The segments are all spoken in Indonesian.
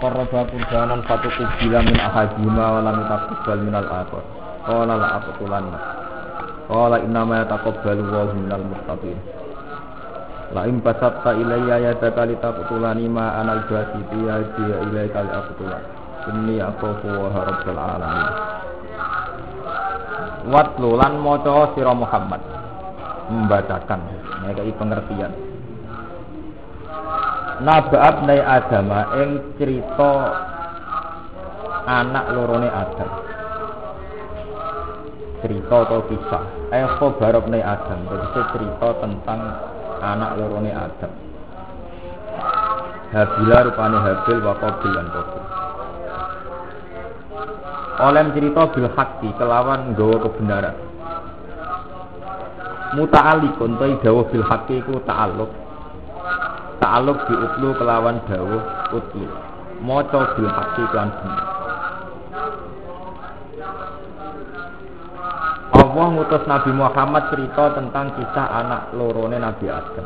qarraba qurbanan fatu kubila min ahadihima wa lam taqabbal min al-akhar qala la aqtulanna qala inna ma yataqabbalu Allahu minal muttaqin. La in basatta ilayya yadaka litaqtulani ma anal basiti ya ilayka li aqtulan inni akhafu wa rabbul alamin. Watlu lan maca sira Muhammad. Membacakan mereka pengertian Nabaat nai Adama ing cerita anak lorone Adam. Cerita atau kisah. Eh khobarab nai Adam. Jadi cerita tentang anak lorone Adam. Habila rupane Habil wa Qabil lan oleh cerita bil haqqi kelawan nggawa kebenaran. Muta'alliqun ta dawa bil haqqi iku ta'alluq ta'alluq bi utlu kelawan dawuh utlu maca bil kan bener Allah ngutus Nabi Muhammad cerita tentang kisah anak lorone Nabi Adam.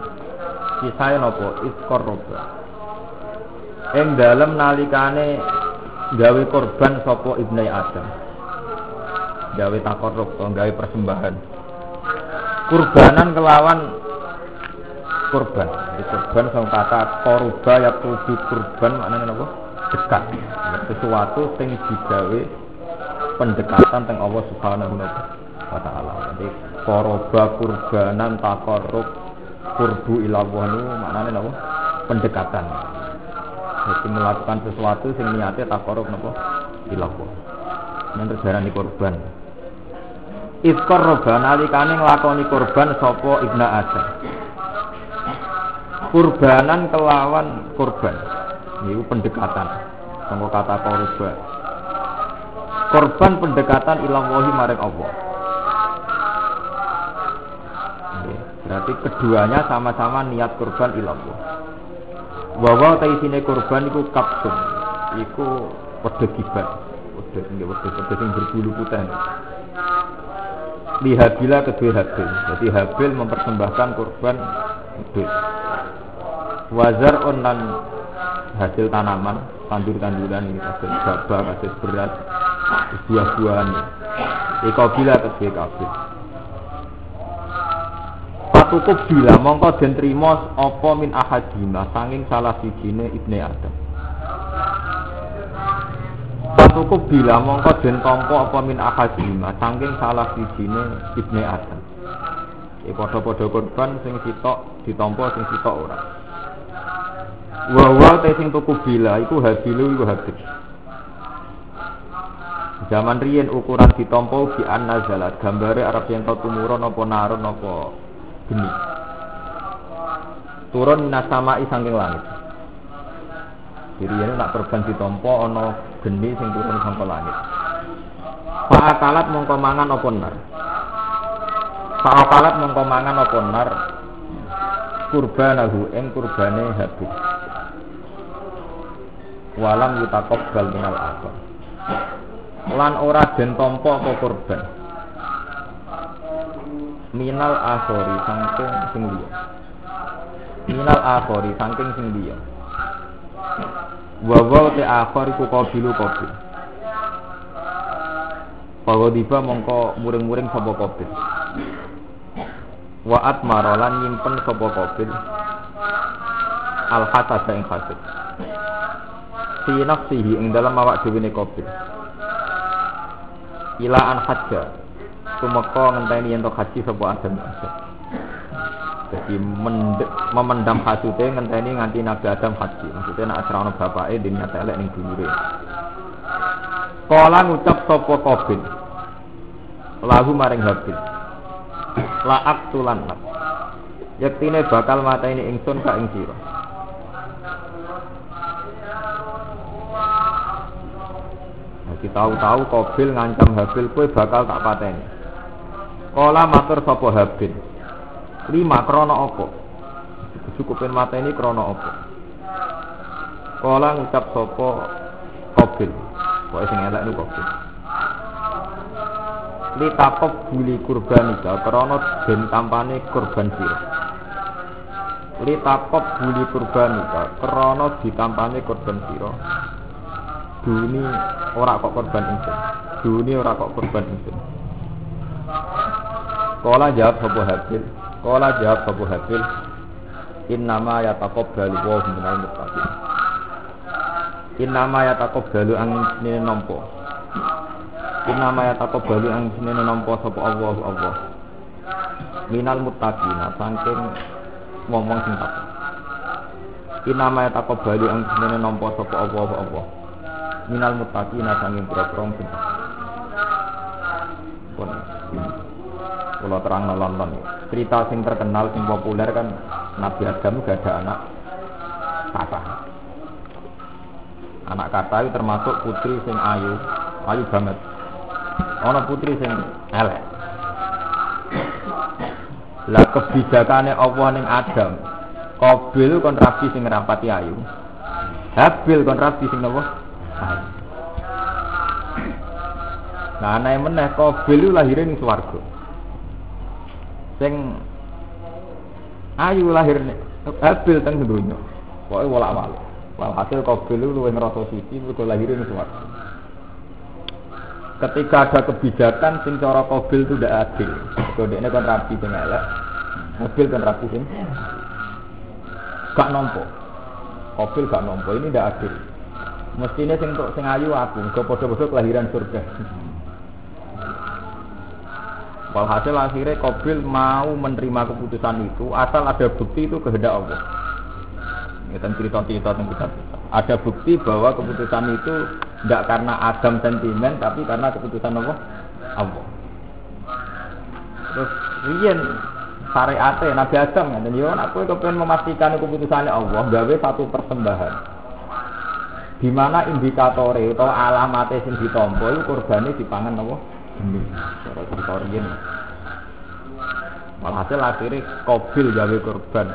Kisahnya nopo iskor roba. Ing dalem nalikane gawe korban sopo ibnu Adam. Gawe takorrub, gawe persembahan. Kurbanan kelawan kurban. Di kurban sama kata koruba ya tujuh kurban maknanya nopo dekat. Sesuatu sing digawe pendekatan teng Allah Subhanahu wa taala. Jadi koroba kurbanan takorub kurbu ilawah nu maknanya napa? Pendekatan. Jadi melakukan sesuatu sing niatnya takorub napa? Ilawah. Yang terjarani korban. Iskor roba nalikane nglakoni korban sapa ibna Adam. Kurbanan kelawan korban. Ini pendekatan. Sangka kata korban. Korban pendekatan ilawahi maring Allah. Berarti keduanya sama-sama niat kurban ilallah. Wawa taisine kurban iku kapsun, iku wedhe gibat, wedhe nggih sing berbulu putih. Li Habila kedua Habil. Jadi Habil mempersembahkan wedhus. Wazar onan hasil tanaman, tandur-tanduran hasil gabah, hasil beras, buah-buahan. Ikabila kedua Kabil. cukup bila mongko den trima apa min ahadina sanging salah sijine ibne Adam. Cukup bila mongko den tampa apa min ahadina sanging salah sijine ibne Adam. Iki padha-padha korban sing sitok ditampa sing sitok ora. Wa wa te sing tuku bila iku hadilu iku hadis. Zaman riyen ukuran ditampa bi annazalat. Gambare arep yen tumurun apa narun apa geni. Turun nasama saking langit. Jadi ini nak ditompo ono geni sing turun sangka langit. Fa'akalat mongko mangan apa nar? Fa'akalat mongko mangan apa nar Kurbanahu ing kurbane habis Walam yutakobal minal akor Lan ora den tompo apa kurban minal akhori saking sing liya. Minal akhori saking sing liya. Wa wa te akhor iku qabilu qabil. Pawa diba mongko muring-muring sapa qabil wa atmara lan nyimpen sapa qabil al hasad ing hasad fi nafsihi ing dalam awak dhewe ne qabil ila an hajja tumeka ngenteni yen to haji sapa Adam Adam. Jadi memendam hasute ngenteni nganti Nabi Adam haji. Maksudnya nak asrana bapake din nyata elek ning dulure. Kala ngucap sapa Qabil. Lahu maring Habil. La aktulan nak. Yektine bakal mateni ingsun ka ing sira. Kita tahu-tahu Qabil ngancam Habil kowe bakal tak pateni. Kala matur sapa Habil. Lima krana apa? Cukupin mata ini krana apa? Kala ngucap sapa Qabil. Kok sing elek niku Qabil. Li takop buli kurbanika krana den tampane kurban sira. Li takop buli kurbanika krana ditampane kurban sira. Duni ora kok korban ingsun. Duni ora kok korban ingsun. Kala jawab sapa Habil. Kala jawab sapa Habil. Innama yataqabbalu wa minal muttaqin. Innama yataqabbalu ang nene nampa. Innama yataqabbalu ang nene nampa sapa Allah Allah. Minal muttaqina saking ngomong sing takwa. Innama yataqabbalu ang nene nampa sapa Allah Allah. Minal muttaqina saking pira-pira sing. Pun Kalau terang nonton cerita sing terkenal sing populer kan Nabi Adam gak ada anak kata. Anak kata itu termasuk putri sing ayu, ayu banget. Ono putri sing elek. Lah kebijakane Allah ning Adam. Kobil kon rabi sing ngrapati ayu. Habil kon rabi sing? Ayu. Nah, aneh meneh Kobil lahirnya ning swarga. Sing ayu lahir Habil teng dunya. Pokoke wolak-walik. Walhasil Qabil itu luwih ngrasa suci mergo lahir ning swarga. Ketika ada kebijakan sing cara Qabil itu tidak adil. Mergo dekne kan rapi sing elek. Habil kan rapi sing gak nompo. Qabil gak nompo ini tidak adil. Mestinya sing untuk sing ayu aku, mergo padha-padha kelahiran surga. Walhasil akhirnya Qabil mau menerima keputusan itu asal ada bukti itu kehendak Allah. Ini kan cerita-cerita tentang kita. Ada bukti bahwa keputusan itu tidak karena Adam sentimen tapi karena keputusan Allah. Allah. Terus riyen syariate Nabi Adam dan yo aku kepengen memastikan keputusannya Allah gawe satu persembahan. Di mana indikatornya atau alamatnya sing itu kurbane dipangan Allah benih cara cerita riyen walhasil akhirnya kobil gawe korban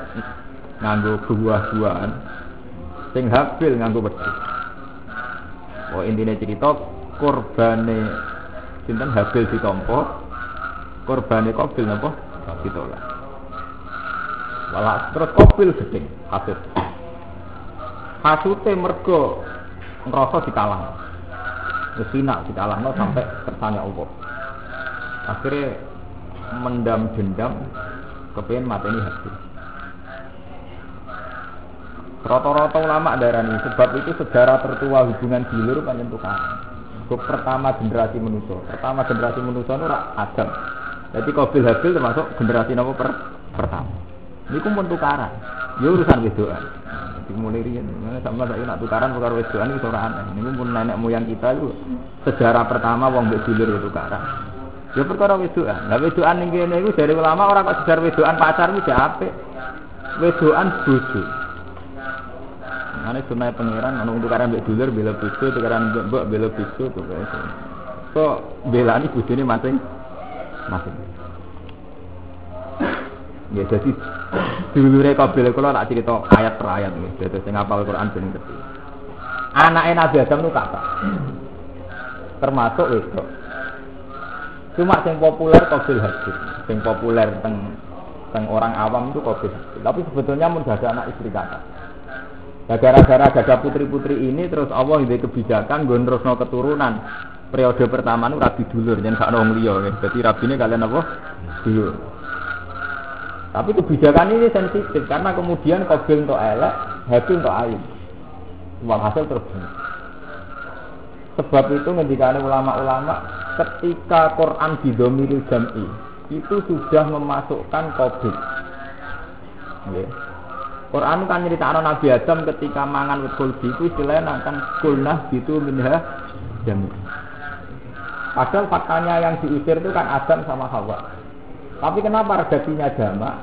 nganggo buah-buahan sing habil nganggo oh intinya cerita korbane sinten? Habil ditompo. Korbane kobil napa? Ditolak walah terus kobil gedeng hasut hasute mergo ngerasa dikalah. Kesina dikalahno sampai kersane Allah. Akhirnya mendam dendam kepengen ini hati. Rata-rata ulama darani sebab itu sejarah tertua hubungan dulur panjang tukaran. Untuk pertama generasi manusia, pertama generasi manusia itu Adam. Jadi Qabil Habil termasuk generasi nopo per pertama. Ini pun tukaran. Ya urusan wedoan dimulai rian sama saya nak tukaran perkara wedoan itu ora aneh. Ini pun nenek moyang kita itu sejarah pertama wong mbek dulur itu tukaran. Ya perkara wedoan lah wedoan ning kene iku dari ulama orang kok sejarah wedoan pacar ku apik. Wedoan bojo Ane sunai pangeran ana tukaran mbek dulur bela bojo tukaran mbek bela bojo to so belani bojone masing masing Ya jadi dulure kabil kula tak cerita ayat per ayat nggih. Dadi sing hafal Quran ben ngerti. Anake Nabi Adam nu kata. Termasuk itu. Cuma yang populer kabil hadir. Yang populer teng orang awam itu hadir. Tapi sebetulnya mun ada anak istri kata. Nah, gara-gara putri-putri ini terus Allah ide kebijakan gue terus keturunan. Periode pertama itu rabi dulur, jangan gak liya. Jadi rabi ini kalian apa? Dulur. Tapi kebijakan ini sensitif karena kemudian Qabil untuk elek, Habil untuk ayu. hasil terbunuh. Sebab itu ngendikane ulama-ulama ketika Quran didomiril jam'i itu sudah memasukkan. Okay. Quran kan cerita Nabi Adam ketika mangan kulbi itu istilahnya akan kulnah gitu minha jami. Padahal faktanya yang diusir itu kan Adam sama Hawa. Tapi kenapa redaksinya jamak?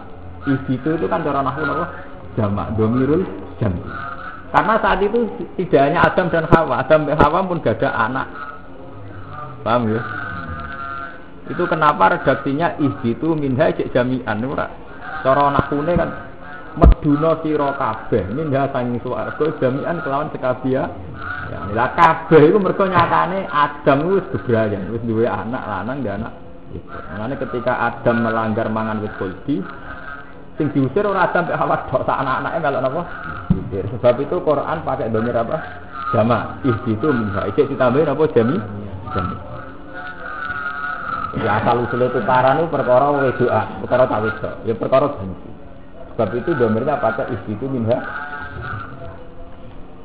Ibitu itu kan cara nahu apa? Jamak, domirul jam. Karena saat itu tidak hanya Adam dan Hawa, Adam dan Hawa pun gak ada anak. Paham ya? Itu kenapa redaksinya ibitu minha jami'an ora. Cara nahune kan meduna sira kabeh minha sanging swarga jami'an kelawan sekabia. Ya, lah kabeh iku mergo nyatane Adam wis bebrayan, wis duwe anak lanang dan anak Gitu. Makanya ketika Adam melanggar mangan wit kuldi, sing diusir ora Adam sampai Hawa dok sak anak-anaknya melok napa? Diusir. Sebab itu Quran pakai domir apa? jama ihbitu minha ijek ditambahin apa jami jami ya asal usul itu perkara wedoa perkara tak ya perkara benci sebab itu domirnya pakai ihbitu minha.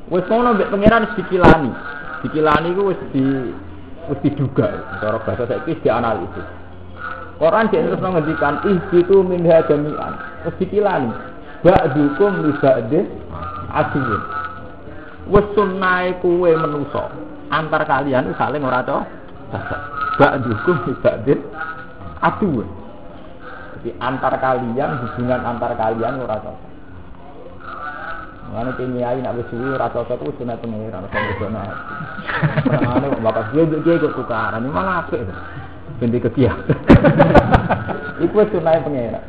Wis ngono mbek pangeran dikilani. Dikilani ku wis di wis diduga. Cara bahasa saiki dianalisis. Quran dia terus menghentikan ihbitu minha jami'an. Wis dikilani. Ba'dukum li ba'din aduwwun wis sunnahe kuwe menusa antar kalian saling ora cocok ba'dukum li ba'din aduwwun jadi antar kalian hubungan antar kalian ora cocok Mana kiai nak bersuwi rasa cocok itu sunat pengiran sama zona. Mana bapak dia dia ikut tukaran ini malah apa? Ganti ke kiai. Iku sunat pengiran.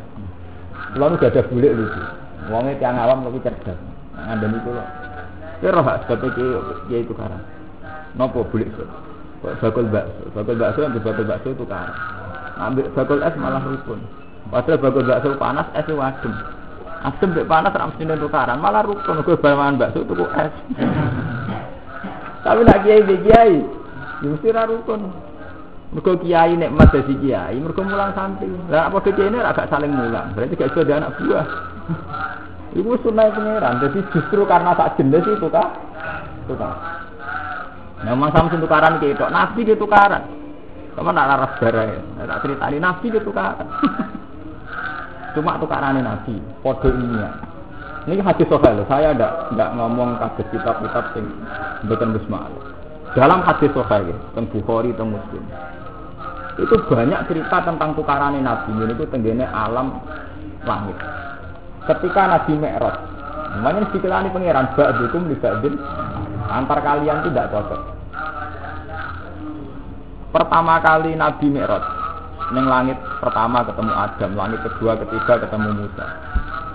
Lalu gak ada bulik lucu. Wongnya tiang awam tapi cerdas. Anda itu loh. Ya roh sebab kiai itu tukaran. Nopo bulik sih? Bakul bakso, bakul bakso bakul bakso tukaran. Ambil bakul es malah rukun. Padahal bakul bakso panas es wadem. Asem mbek panas ra mesti tukaran, malah rukun gue bawahan bakso tuku es. Tapi nak kiai kiai, ya mesti rukun. Mergo kiai nek mas dadi kiai, mergo mulang santri. Lah apa kiai ini agak saling mulang, berarti gak iso anak buah. Ibu sunai pangeran, jadi justru karena tak jenis itu kah? Tukar. Memang sama tukaran gitu, nabi dia tukaran. Kamu nak laras barang, tak cerita nabi dia tukaran. Cuma tukaran nabi, kode ini ya. Ini hadis sohail, saya tidak tidak ngomong kasus kitab-kitab yang bukan bismillah. Dalam hadis sohail, tentang Bukhari, tentang Muslim, itu banyak cerita tentang tukaran nabi. Ini itu tenggene alam langit. Ketika Nabi Mi'raj, namanya dikilani pangeran, ba'dukum li ba'din, antar kalian tidak cocok. Pertama kali Nabi Mi'raj, Neng langit pertama ketemu Adam, langit kedua, ketiga ketemu Musa.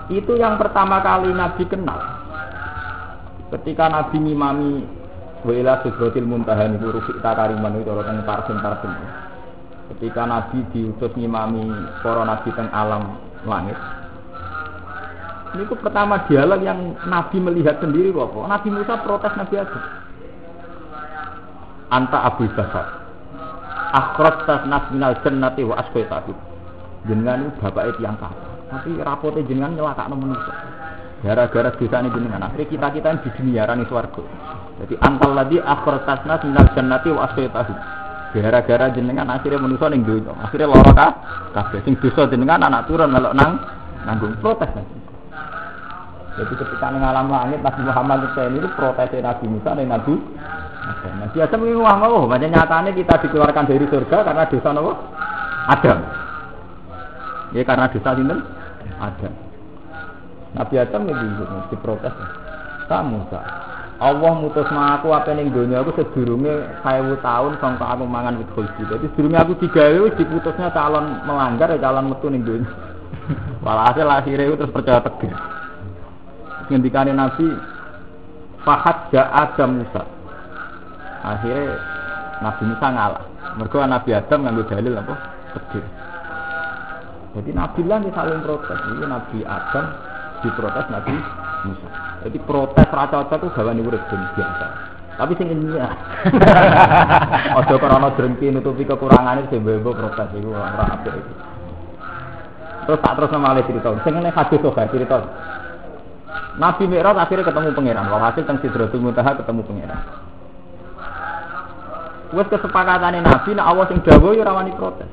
Itu yang pertama kali Nabi kenal. Ketika Nabi ngimami Wila Sidratil Muntaha itu Rufik Takariman itu orang parfum parfum. Ketika Nabi diutus ngimami para Nabi teng alam langit. Ini itu pertama dialog yang Nabi melihat sendiri kok. Nabi Musa protes Nabi Adam. Anta Abu Bakar akhraj tasnas minal jannati wa asqaitahu jenengan itu bapak yang kafir tapi rapote jenengan nyelakakno manusia gara-gara ini jenengan. Akhirnya kita kita di dunia rani swarga. Jadi antal lagi akhraj tasnas minal jannati wa asqaitahu gara-gara jenengan akhirnya manusia ning dunia akhirnya lara kah kabeh. Sing dosa jenengan anak turun melok nang nanggung protes jadi ketika mengalami langit Nabi Muhammad itu protes Nabi Musa dan Nabi Nah, biasa mungkin wah mau, macam nyatanya kita dikeluarkan dari surga karena dosa nopo Adam. Ya karena dosa sinten Adam. Nabi Adam itu diprotes. Kamu tak. Allah mutus aku apa ning dunia aku sedurunge 1000 tahun sampai aku mangan wit khuldi. Jadi sedurunge aku digawe wis diputusnya calon melanggar ya calon metu ning dunia. Walhasil akhirnya itu terus percaya tegas. Ngendikane Nabi Fahad ja Adam Musa akhirnya Nabi Musa ngalah. Mereka Nabi Adam ngambil dalil apa? Pedir jadi Nabi lah saling protes. Ini Nabi Adam diprotes Nabi Musa. Jadi protes rata rata itu gawan urip biasa. Tapi sing ini ya. Ojo karena drengki nutupi kekurangan itu bebo protes itu orang apa itu terus tak terus nama alih cerita. Sing ini hadis tuh cerita. Nabi Mi'raj akhirnya ketemu pangeran. Walhasil teng Sidratul Muntaha ketemu pangeran Wes kesepakatane Nabi nek Allah sing dawuh ya rawani protes.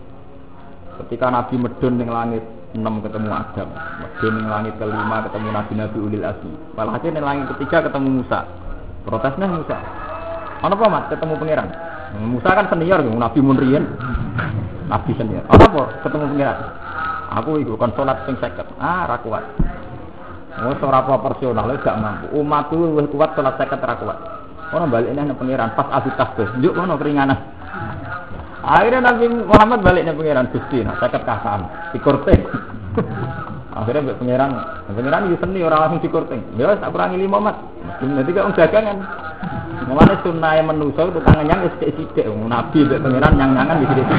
Ketika Nabi medun ning langit 6 ketemu Adam, medun ning langit kelima ketemu Nabi-nabi ulil azmi. Walhasil ning langit ketiga ketemu Musa. Protesnya Musa. Ana apa Mat ketemu pangeran? Musa kan senior Nabi Munrian. Nabi senior. Ana apa ketemu pangeran? Aku iku kon salat sing 50. Ah, ra kuat. Oh, ora proporsional, gak mampu. Umatku wis kuat salat 50 ra kuat. Orang balik nih pangeran pas abis tasbih, yuk mana keringanan. Akhirnya Nabi Muhammad baliknya pangeran Gusti, nah seket kasam, dikurting. Akhirnya pangeran, pangeran itu seni orang langsung dikurting. Ya tak kurangi lima mat. Nanti kan dagangan. Mengenai sunnah yang menusuk itu tangannya itu sidik Nabi mbak pangeran yang nyangan di sidik.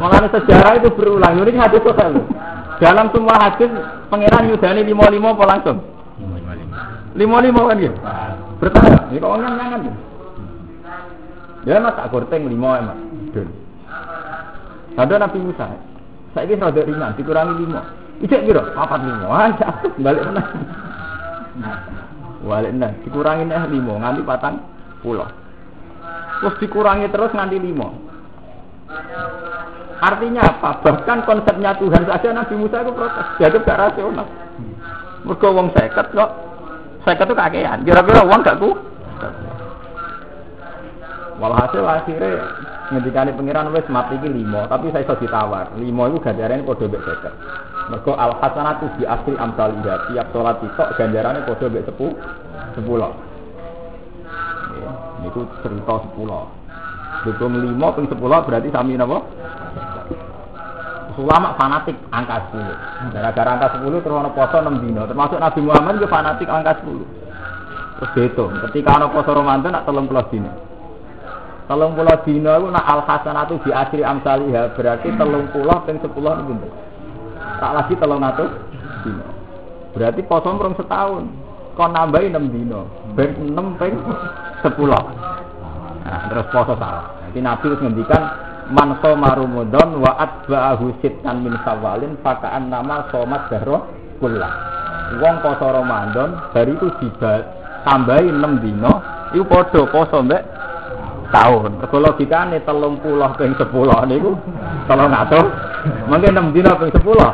Mengenai sejarah itu berulang. Ini hadis sosial. Dalam semua hadis pangeran yudhani lima lima apa langsung? Lima lima kan gitu. Bertanya, ini kok nyang nyangan ya? Ya mas tak gorteng lima emas. Dun. Ada Nabi Musa. Saya ini rada ringan, dikurangi lima. Ijek kira, papat lima. Aja, balik mana? Balik mana? Dikurangi nih lima, nganti patang pulau. Terus dikurangi terus nganti lima. Artinya apa? Bahkan konsepnya Tuhan saja Nabi Musa itu protes. Jadi gak rasional. Mereka wong seket kok. Seket itu kakean. Kira-kira uang gak ku? Walhasil akhirnya ngendikane pengiran wis mati iki limo, tapi saya iso ditawar. Limo iku ganjarane padha mbek 50. Mergo al hasanatu bi asri amsalih. Tiap salat tok ganjarane padha mbek 10. 10. Niku cerita 10. Dukung limo ping 10 berarti sami napa? Ulama fanatik angka 10. Gara-gara angka 10 terus ana poso 6 dino. Termasuk Nabi Muhammad juga fanatik angka 10. Terus dihitung, ketika ana poso Ramadan nak 30 dino. Telung pulau dino itu nak al hasanatu di asri amsaliha berarti telung pulau ping sepuluh itu Tak lagi telung atus dino. Berarti poso merong setahun. Kau nambahin enam dino, ben enam ping sepuluh. Nah, terus poso salah. Nanti Nabi harus ngendikan man soma Ramadan wa atba'ahu sitan min sawalin fakaan nama somat darah kullah. Wong poso Ramadan dari itu tambahin enam dino, itu podo poso mbek tahun. Logikane telung puluh ping sepuluh niku telung atus. Mungkin enam dino ping sepuluh.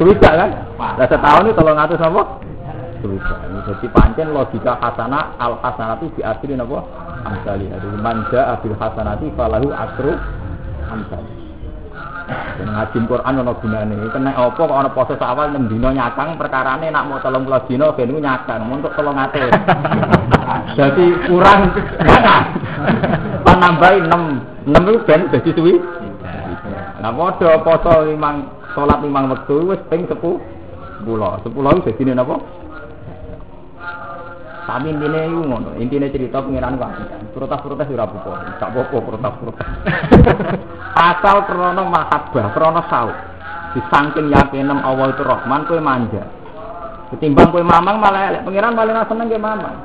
Bisa kan? Lah setahun itu telung atus apa? Bisa. Jadi pancen logika hasana al hasanatu di asli napa? Amsali. Manja abil hasanati falahu asru amsali. Dan ngaji Quran ono gunane. Kena apa kok ana poso awal 6 dina nyakang perkarane nak mau 30 dina ben niku nyakang untuk 300. Jadi kurang Pan nambahi 6. 6 itu ben dadi suwi. Nah padha poso limang salat limang wektu wis ping 10. 10. 10 wis dadi napa? Tapi intinya itu ngono, intinya cerita pengiran wae. Protes-protes ora apa-apa, gak apa-apa protes-protes. Asal krono mahabbah, krono saut. Disangking yakinem Allah itu Rahman, kowe manja. Ketimbang kowe mamang malah elek, pengiran paling seneng ke mamang.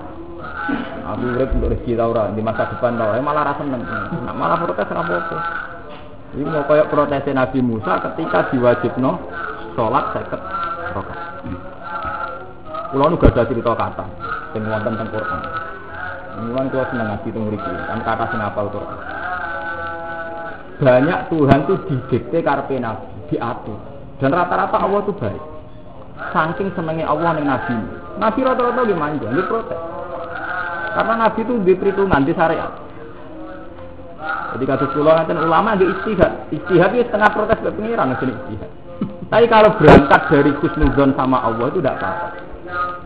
Aku urip untuk rezeki ta ora, di masa depan ta malah ra seneng. Nah, malah protes ora apa-apa. Ini mau kayak protes Nabi Musa ketika diwajibno sholat seket rakaat. Kulo nu gak ada cerita kata sing wonten teng Quran. Mulane kulo seneng ngaji teng mriki, kan kata sing apal Quran. Banyak Tuhan tuh didikte karepe nabi, diatur. Dan rata-rata Allah tuh baik. Saking senengnya Allah ning nabi. Nabi rata-rata dia manja, protes. Karena nabi itu di perhitungan di syariat. Jadi kata pulau nanti ulama dia istihad, istihad itu setengah protes ke pengiran sini istihad. Tapi kalau berangkat dari khusnudon sama Allah itu tidak apa-apa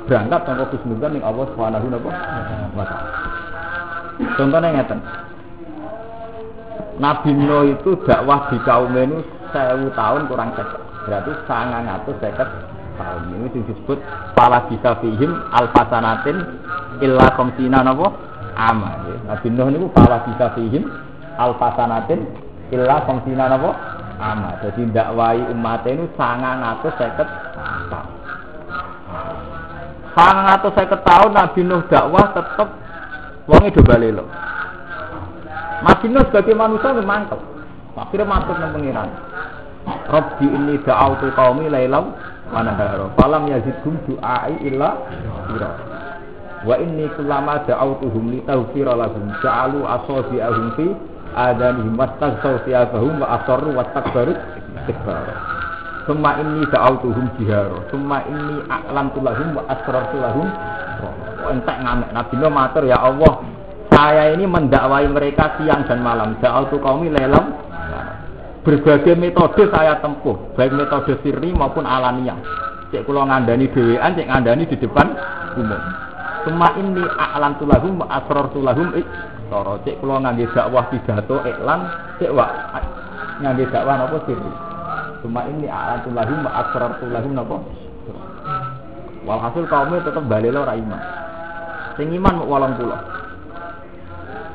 berangkat tanpa khusnudan yang Allah Subhanahu wa taala. Contohnya ngeten. Nabi Nuh itu dakwah di kaum ini sewu tahun kurang seket. Berarti sangat ngatus seket tahun. Ini disebut pala bisa fihim alfasanatin illa komsina napa ama. Nabi Nuh itu pala bisa fihim alfasanatin illa komsina napa ama. Jadi dakwai umat ini sangat ngatus seket tahun. Sangat atau saya ketahui Nabi Nuh dakwah tetap wong itu balelo. Nabi Nuh sebagai manusia memang mantap. Akhirnya masuk ke pengiran. Rabbi ini da'autu qaumi lailam wa nahara. Falam yazidhum du'ai illa fira. Wa inni kullama da'autuhum li taghfira lahum ja'alu asabi'ahum fi adanihim wastaghsaw thiyabahum wa asarru wastakbaru istikbara. Summa inni da'autuhum jihara. Summa inni a'lantu lahum wa asrartu lahum. Entek ngamek Nabi Nuh matur ya Allah, saya ini mendakwai mereka siang dan malam. Da'autu qaumi lelam. Berbagai metode saya tempuh, baik metode sirri maupun alaniah. Cek kula ngandani dhewean, cek ngandani di depan umum. Summa inni a'lantu lahum wa asrartu lahum Toro cek kula ngangge dakwah pidato iklan, cek wa ngangge dakwah napa sirri. Cuma ini a'antu lahum wa asrartu lahum napa? Walhasil kaumnya tetap balik lo iman. Sing iman walang pula.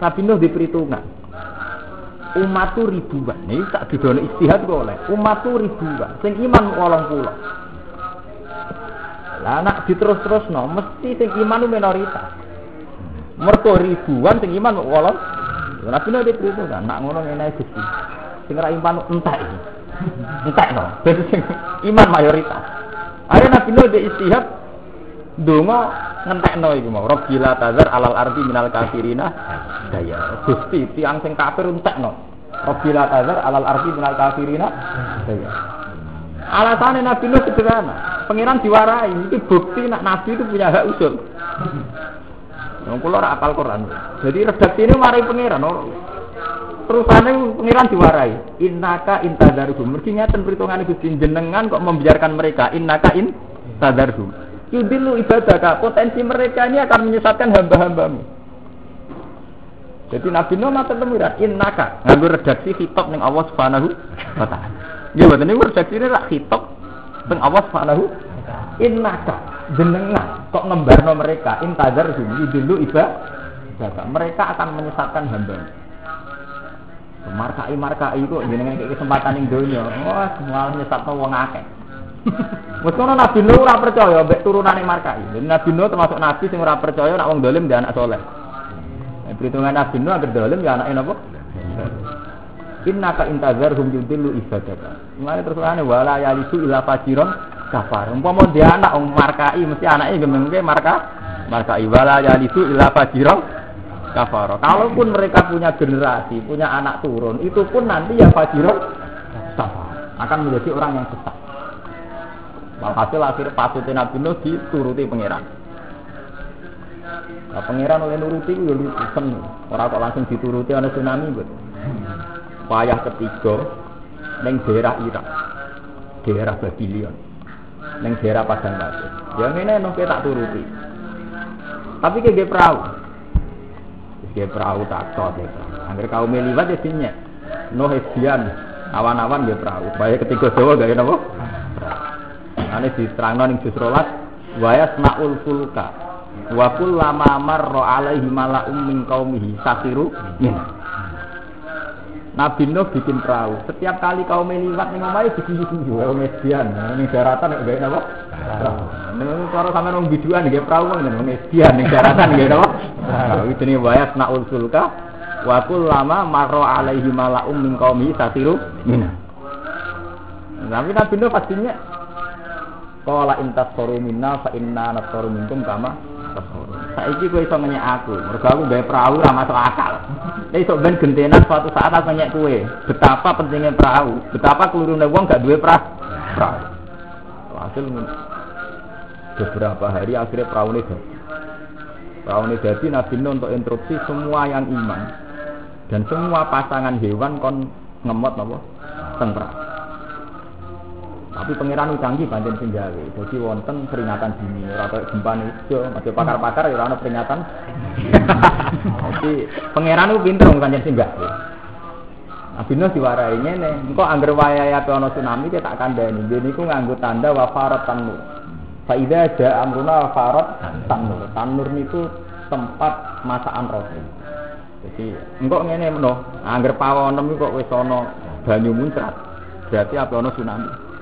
Nabi Nuh di perhitungan. Umat tu ribuan. Ini tak didono istihad kok oleh. Umat tu ribuan. Sing iman walang pula. Lah nak diterus-terus no, mesti sing iman minoritas. Mergo ribuan sing iman wolong. Nabi Nuh diperhitungkan, nak ngono ngene Gusti. Sing ra iman iki. Entek no. Dadi sing iman mayoritas. Ayo Nabi Nuh di istihad donga ngentekno iku mau. Rabbila tazar alal ardi minal kafirina daya. Gusti tiang sing kafir entekno. Rabbila tazar alal ardi minal kafirina daya. Alasannya Nabi Nuh sederhana. Pengiran diwarai. Itu bukti nak Nabi itu punya hak usul. Kula ora apal Quran. Jadi redaksi ini mari pangeran. Terusane pangeran diwarai. Innaka intadarhum. Mergi ngeten perhitungane Gusti jenengan kok membiarkan mereka. Innaka in tadarhum. Yudilu ibadah Potensi mereka ini akan menyesatkan hamba-hambamu. Jadi Nabi Nuh matur temuran innaka nganggo redaksi kitab ning Allah Subhanahu wa taala. Boten niku redaksi ini rak kitab ning Allah Subhanahu innaka jenengan kok ngembarno mereka intazar dulu ibadah mereka akan menyesatkan hamba markai markai kok jenengan kayak kesempatan yang dunia wah semua nyesatno wong akeh Wes kono Nabi Nuh ora percaya mbek turunane markai. Nabi Nuh termasuk nabi sing ora percaya nek wong dolim dia anak soleh. Nah, perhitungan Nabi Nuh agar dolim ya anake napa? Inna ka intazarhum yudillu ibadaka. Mulane terus ana wala yalisu ila fajiron kafar. Umpama dia anak um markai mesti anaknya gemengke marka markai wala itu ila fajira kafar. Kalaupun mereka punya generasi, punya anak turun, itu pun nanti ya kafar. Akan menjadi orang yang sesat. Walhasil akhir pasutnya Nabi Nuh dituruti pangeran. Nah, pangeran oleh nuruti itu ya lurusan. Orang kok langsung dituruti oleh tsunami. Bet. Payah ketiga, neng daerah Irak, daerah Babylon neng daerah padang pasir. Ya ngene no tak turuti. Tapi ge perahu. Ge perahu tak cocok ya. Angger kaum liwat ya sinya. No hesian. Awan-awan ge perahu. Bae ketiga Jawa gak napa? Ane diterangno ning juz 12 wa yasmaul fulka wa kullama marra alaihi mala'um min qaumihi sakiru min. Nabi Nuh bikin perahu. Setiap kali kau meliwat ning omahe diguyu-guyu, wong median. Ning daratan nek gawe napa? Ning cara sampean wong biduan nggih perahu wong ning median ning daratan nggih napa? Itu jenenge wayas naul sulka wa lama marra alaihi mala'um min qaumi tasiru minna. Tapi Nabi Nuh pastinya Qala intas soru minna fa inna nasoru minkum kama Saiki kowe iso aku, mergo aku perahu ora masuk akal. Nek iso ben gentenan suatu saat aku ngenyek kowe. Betapa pentingnya perahu, betapa kelurune wong gak duwe perahu. Hasil beberapa hari akhirnya perahu ini jadi. Perahu ini jadi Nabi untuk interupsi semua yang iman dan semua pasangan hewan kon ngemot apa? Teng tapi pangeran canggih banding sing gawe. Dadi wonten peringatan dini, ora kaya gempa masih pakar-pakar ya ora peringatan. Jadi pangeran ku pinter wong pancen sing gawe. Nabi Nuh diwarai ngene, engko anggere wayahe ana tsunami kita tak kandhani. Dene iku nganggo tanda wafarat tanur. Fa idza jaa amruna wafarat tanur. Tanur niku tempat masakan roti. Jadi engko ngene meno, anggere pawonem kok wis ana banyu muncrat. Berarti apa ana tsunami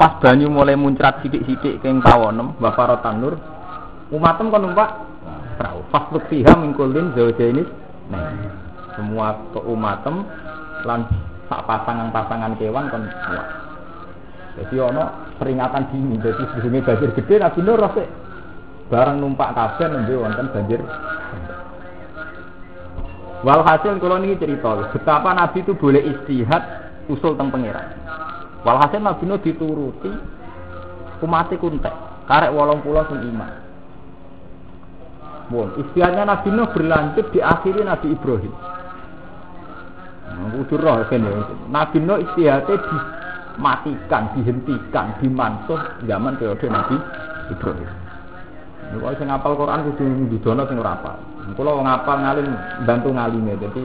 pas banyu mulai muncrat sidik-sidik keng tawonem bafarotan nur umatem kan numpak perahu fasluk fiha mingkulin ini. Nah semua keumatem lan sak pasangan-pasangan kewan kan kuat jadi ono peringatan dini jadi sebelumnya banjir gede nabi nur rasik barang numpak kabeh nembe wonten banjir. Walhasil kalau ini cerita betapa Nabi itu boleh istihad usul tentang pangeran. Walhasil Nabi Nuh dituruti kumati kuntek, karek wolong pulau sing iman. Bon, istiadatnya Nabi Nuh berlanjut diakhiri Nabi Ibrahim. Kudu roh ya. Nabi Nuh istiadatnya dimatikan, dihentikan, dimansuh zaman periode Nabi Ibrahim. Nek kok sing ngapal Quran kudu didono sing ora apal. Kula wong ngapal ngalim bantu ngalime. Dadi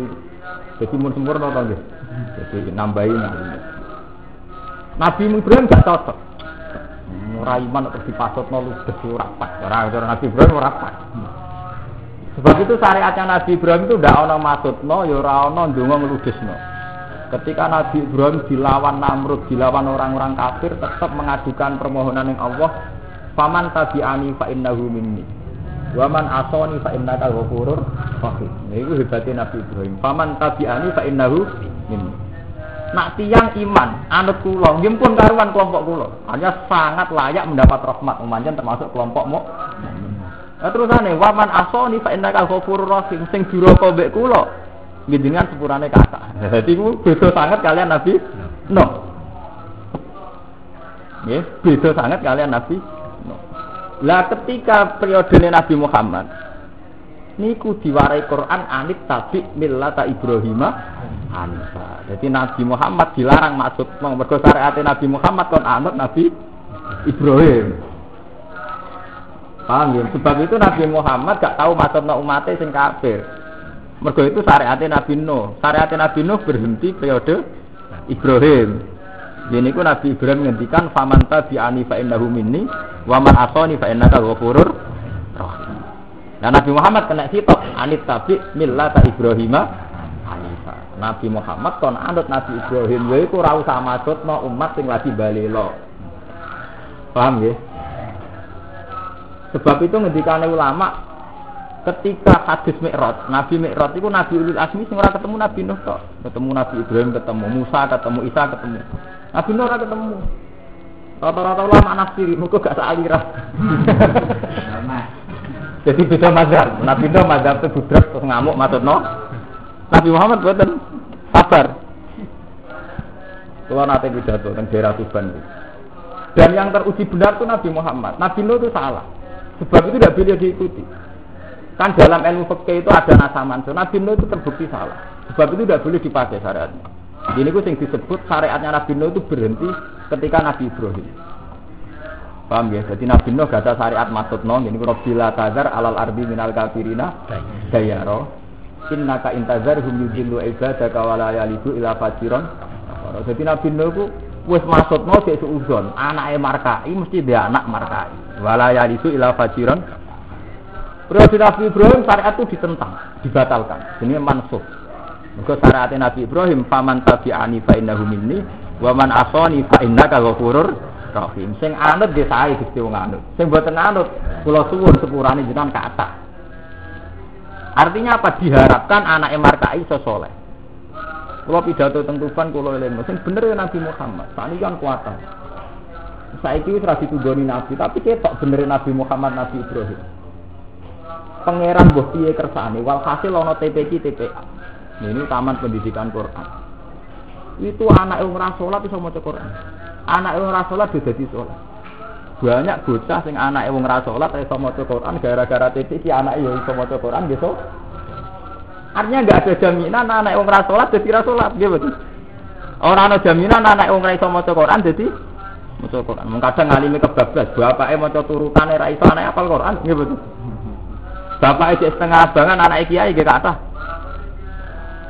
dadi mun sempurna to nggih. Dadi nambahi ngalime. Nabi Ibrahim gak cocok. Ora iman terus dipasutno ludes ora pas. Ora Nabi Ibrahim ora pas. Sebab itu syariatnya Nabi Ibrahim itu ndak ana maksudno ya ora ana ndonga ngludesno. Ketika Nabi Ibrahim dilawan Namrud, dilawan orang-orang kafir tetap mengajukan permohonan yang Allah, "Faman tabi'ani fa innahu minni." Wa man asani fa innaka ghafurur Rahim. Niku hebatnya Nabi Ibrahim. Faman tabi'ani fa innahu minni. Nak tiang iman, anut kula, nggih pun karuan kelompok kula. Hanya sangat layak mendapat rahmat umanjen termasuk kelompok mu. Nah, terusane waman asoni fa innaka ghafurur rahim sing duraka mbek kula. Nggih jenengan sepurane kata. Dadi ku beda sangat kalian Nabi Nuh. Nggih, beda sangat kalian Nabi Nuh. Lah ketika periode Nabi Muhammad niku diwarai Quran anit tabi millata Ibrahim Hanifa. Jadi Nabi Muhammad dilarang maksud mergo syariat Nabi Muhammad kon anut Nabi Ibrahim. Paham ya? Sebab itu Nabi Muhammad gak tahu maksudnya umatnya sing kafir. Mergo itu syariat Nabi Nuh. Syariat Nabi Nuh berhenti periode Ibrahim. Jadi ku Nabi Ibrahim ngendikan famanta bi ani fa innahu minni wa man asani fa innaka ghafurur rahim. Nah Nabi Muhammad kena sitok anit tabi millata Ibrahim Hanifa. Nabi Muhammad kon anut Nabi Ibrahim lha iku ora usah maksudno umat sing lagi balelo. Paham ya? Sebab itu ngendikane ulama ketika hadis Mi'raj, Nabi Mi'raj itu Nabi Ulul Azmi sing ora ketemu Nabi Nuh tok. Ketemu Nabi Ibrahim, ketemu Musa, ketemu Isa, ketemu. Nabi Nuh ora ketemu. Rata-rata ulama nafsiri, muga gak salira. Jadi beda mazhab. Nabi Nuh mazhab itu terus ngamuk maksudno. Nabi Muhammad boten sabar. Kalau nanti pidato tentang daerah Tuban Dan yang teruji benar itu Nabi Muhammad. Nabi Nuh itu salah. Sebab itu tidak boleh diikuti. Kan dalam ilmu fikih itu ada nasaman. So, Nabi Nuh itu terbukti salah. Sebab itu tidak boleh dipakai syariatnya. Ini itu yang disebut syariatnya Nabi Nuh itu berhenti ketika Nabi Ibrahim. Paham ya? Jadi Nabi Nuh gak ada syariat maksud nong. Ini Rabbila tazar alal ardi minal kafirina dayaro. Innaka intazar hum yudillu ibadaka wala yalidu ila fajiron. Jadi Nabi Nuh itu wis maksud nong cek seuzon. Anaknya markai mesti dia anak markai. Wala yalidu ila fajiron. Periode Nabi Ibrahim syariat itu ditentang, dibatalkan. Ini mansuh. Maka syariat Nabi Ibrahim faman tabi'ani fa innahu minni wa man asani fa innaka rahim. Sing anut nggih sae Gusti wong anut. Sing mboten anut kula suwun sepurane jenengan kata. Artinya apa? Diharapkan anak markai iso saleh. Kula pidato teng Tufan kula eling sing bener ya Nabi Muhammad. Sakniki kan kuatan. Saiki wis ra ditugoni Nabi, tapi ketok bener Nabi Muhammad Nabi Ibrahim. Pangeran mbah piye kersane walhasil ana TPQ TPA. Ini taman pendidikan Quran. Itu anak yang ora salat iso maca Quran. Anak yang ora salat dadi salat. Banyak bocah sing anak yang ora salat iso maca Quran gara-gara TPQ anak yo iso maca Quran gitu. Artinya nggak ada jaminan anak yang ora salat dadi ra salat, nggih betul. Ora jaminan anak yang ora iso maca Quran dadi maca Quran. Mung kadang ngalimi kebablas, bapake maca turutane ra iso anak apal Quran, nggih betul. Bapak aja setengah abangan anak kiai gak kata.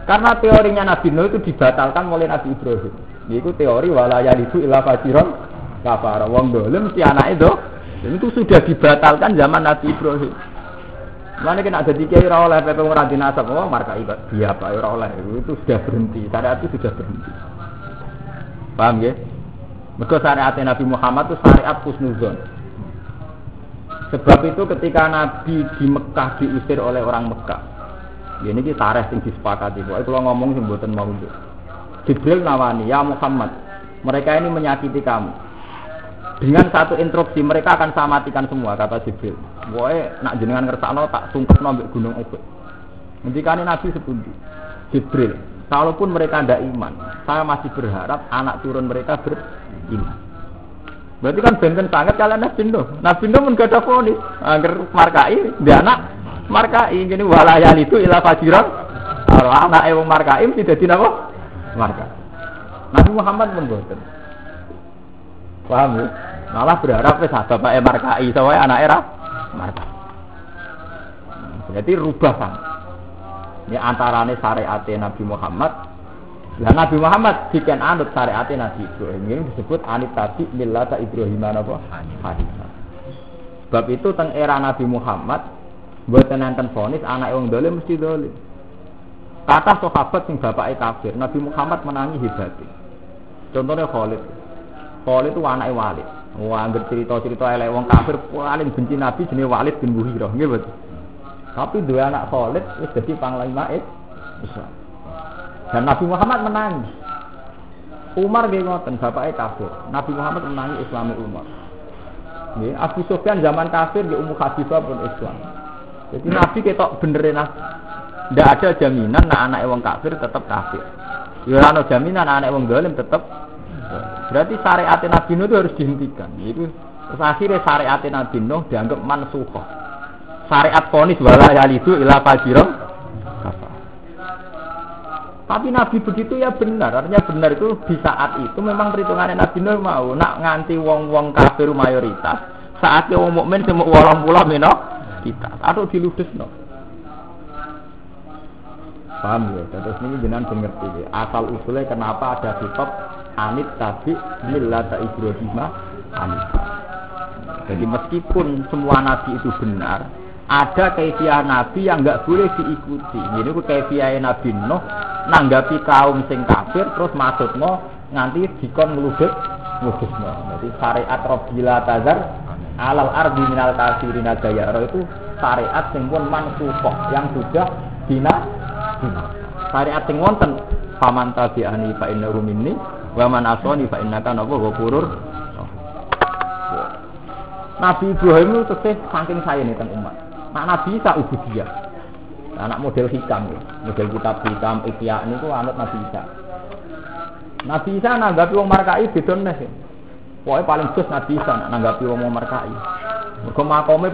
Karena teorinya Nabi Nuh itu dibatalkan oleh Nabi Ibrahim. Itu teori walaya itu ilah fajiron kafar. Wong dolim si anak itu. Itu sudah dibatalkan zaman Nabi Ibrahim. Mana kena ada tiga ora oleh PP ora dinasab, oh marka ibadah dia ora oleh itu sudah berhenti. Syariat itu sudah berhenti. Paham ya? Mereka syariat Nabi Muhammad itu syariat husnuzon. Sebab itu ketika Nabi di Mekah diusir oleh orang Mekah. Ya ini kita tareh sing disepakati. Pokoknya kalau ngomong sing mboten mau itu. Jibril nawani, ya Muhammad, mereka ini menyakiti kamu. Dengan satu instruksi mereka akan saya matikan semua kata Jibril. Pokoknya nak jenengan ngersakno tak sungkep nombek gunung Uhud. Ngendikane Nabi sepundi. Jibril, kalaupun mereka tidak iman, saya masih berharap anak turun mereka beriman. Berarti kan benten sangat kalian Nabi Nuh. Nabi Nuh pun gak ada fonis. Markai, dia anak markai. Ini walayal itu ilah fajiran. Kalau anak yang markai tidak jadi apa? Marka. Nabi Muhammad pun. Paham ya? Malah berharap wis bapak markai, soalnya anak era marka. Jadi rubah kan. Ini antarane syariat Nabi Muhammad Nah Nabi Muhammad bikin anut syariat Nabi Ibrahim ini disebut anit tadi millata Ibrahim apa? Hanifah. Sebab itu teng era Nabi Muhammad buat nenten fonis anak yang dolim mesti dolim. Kata sahabat sing bapak kafir, Nabi Muhammad menangi hebat. Contohnya Khalid. Khalid itu anak Walid. Wah, cerita-cerita elek wong kafir paling benci Nabi jenenge Walid bin Mughirah, nggih. Tapi dua anak solid wis jadi panglima Islam. Dan Nabi Muhammad menangis. Umar nggih ngoten, bapaknya kafir. Nabi Muhammad menangi Islami Umar. Nggih, Abu Sufyan zaman kafir nggih Ummu Habibah pun Islam. Jadi Nabi ketok benerin Nabi. Tidak ada jaminan nak anak wong kafir tetap kafir. Ya ada jaminan anak wong dolim tetap. Berarti syariat Nabi Nuh itu harus dihentikan. Itu terus akhirnya syariat Nabi Nuh dianggap mansukhah. Syariat ponis wala yalidu ila fajirah tapi Nabi begitu ya benar, artinya benar itu di saat itu memang perhitungannya Nabi Nuh mau nak nganti wong-wong kafir mayoritas, saat wong mukmin semua walang pula mino kita atau diludes no. Paham ya? Terus ini jenengan mengerti ya. Asal usulnya kenapa ada kitab anit tabi millata Ibrahim anit. Jadi meskipun semua nabi itu benar, ada kaifiah nabi yang nggak boleh diikuti. Ini ku kaifiah Nabi Nuh nanggapi kaum sing kafir terus maksudnya nganti dikon ngeludek ngudusno. Jadi syariat Rabbila Tazar alal ardi minal kafirina dayara itu syariat sing pun mansukhah yang sudah dina dina. Syariat sing wonten faman tabi'ani fa innahu minni wa man asani fa innaka napa ghafurur Nabi Ibrahim itu tesih saking saya nih umat. Nah, Nabi Isa ubudiyah. Anak model hikam ya. Model kitab hikam Ikhya tuh anut Nabi Isa. Nabi Isa nanggapi wong markai beda nih. Ya. Pokoknya paling sus Nabi Isa nanggapi wong markai. Mergo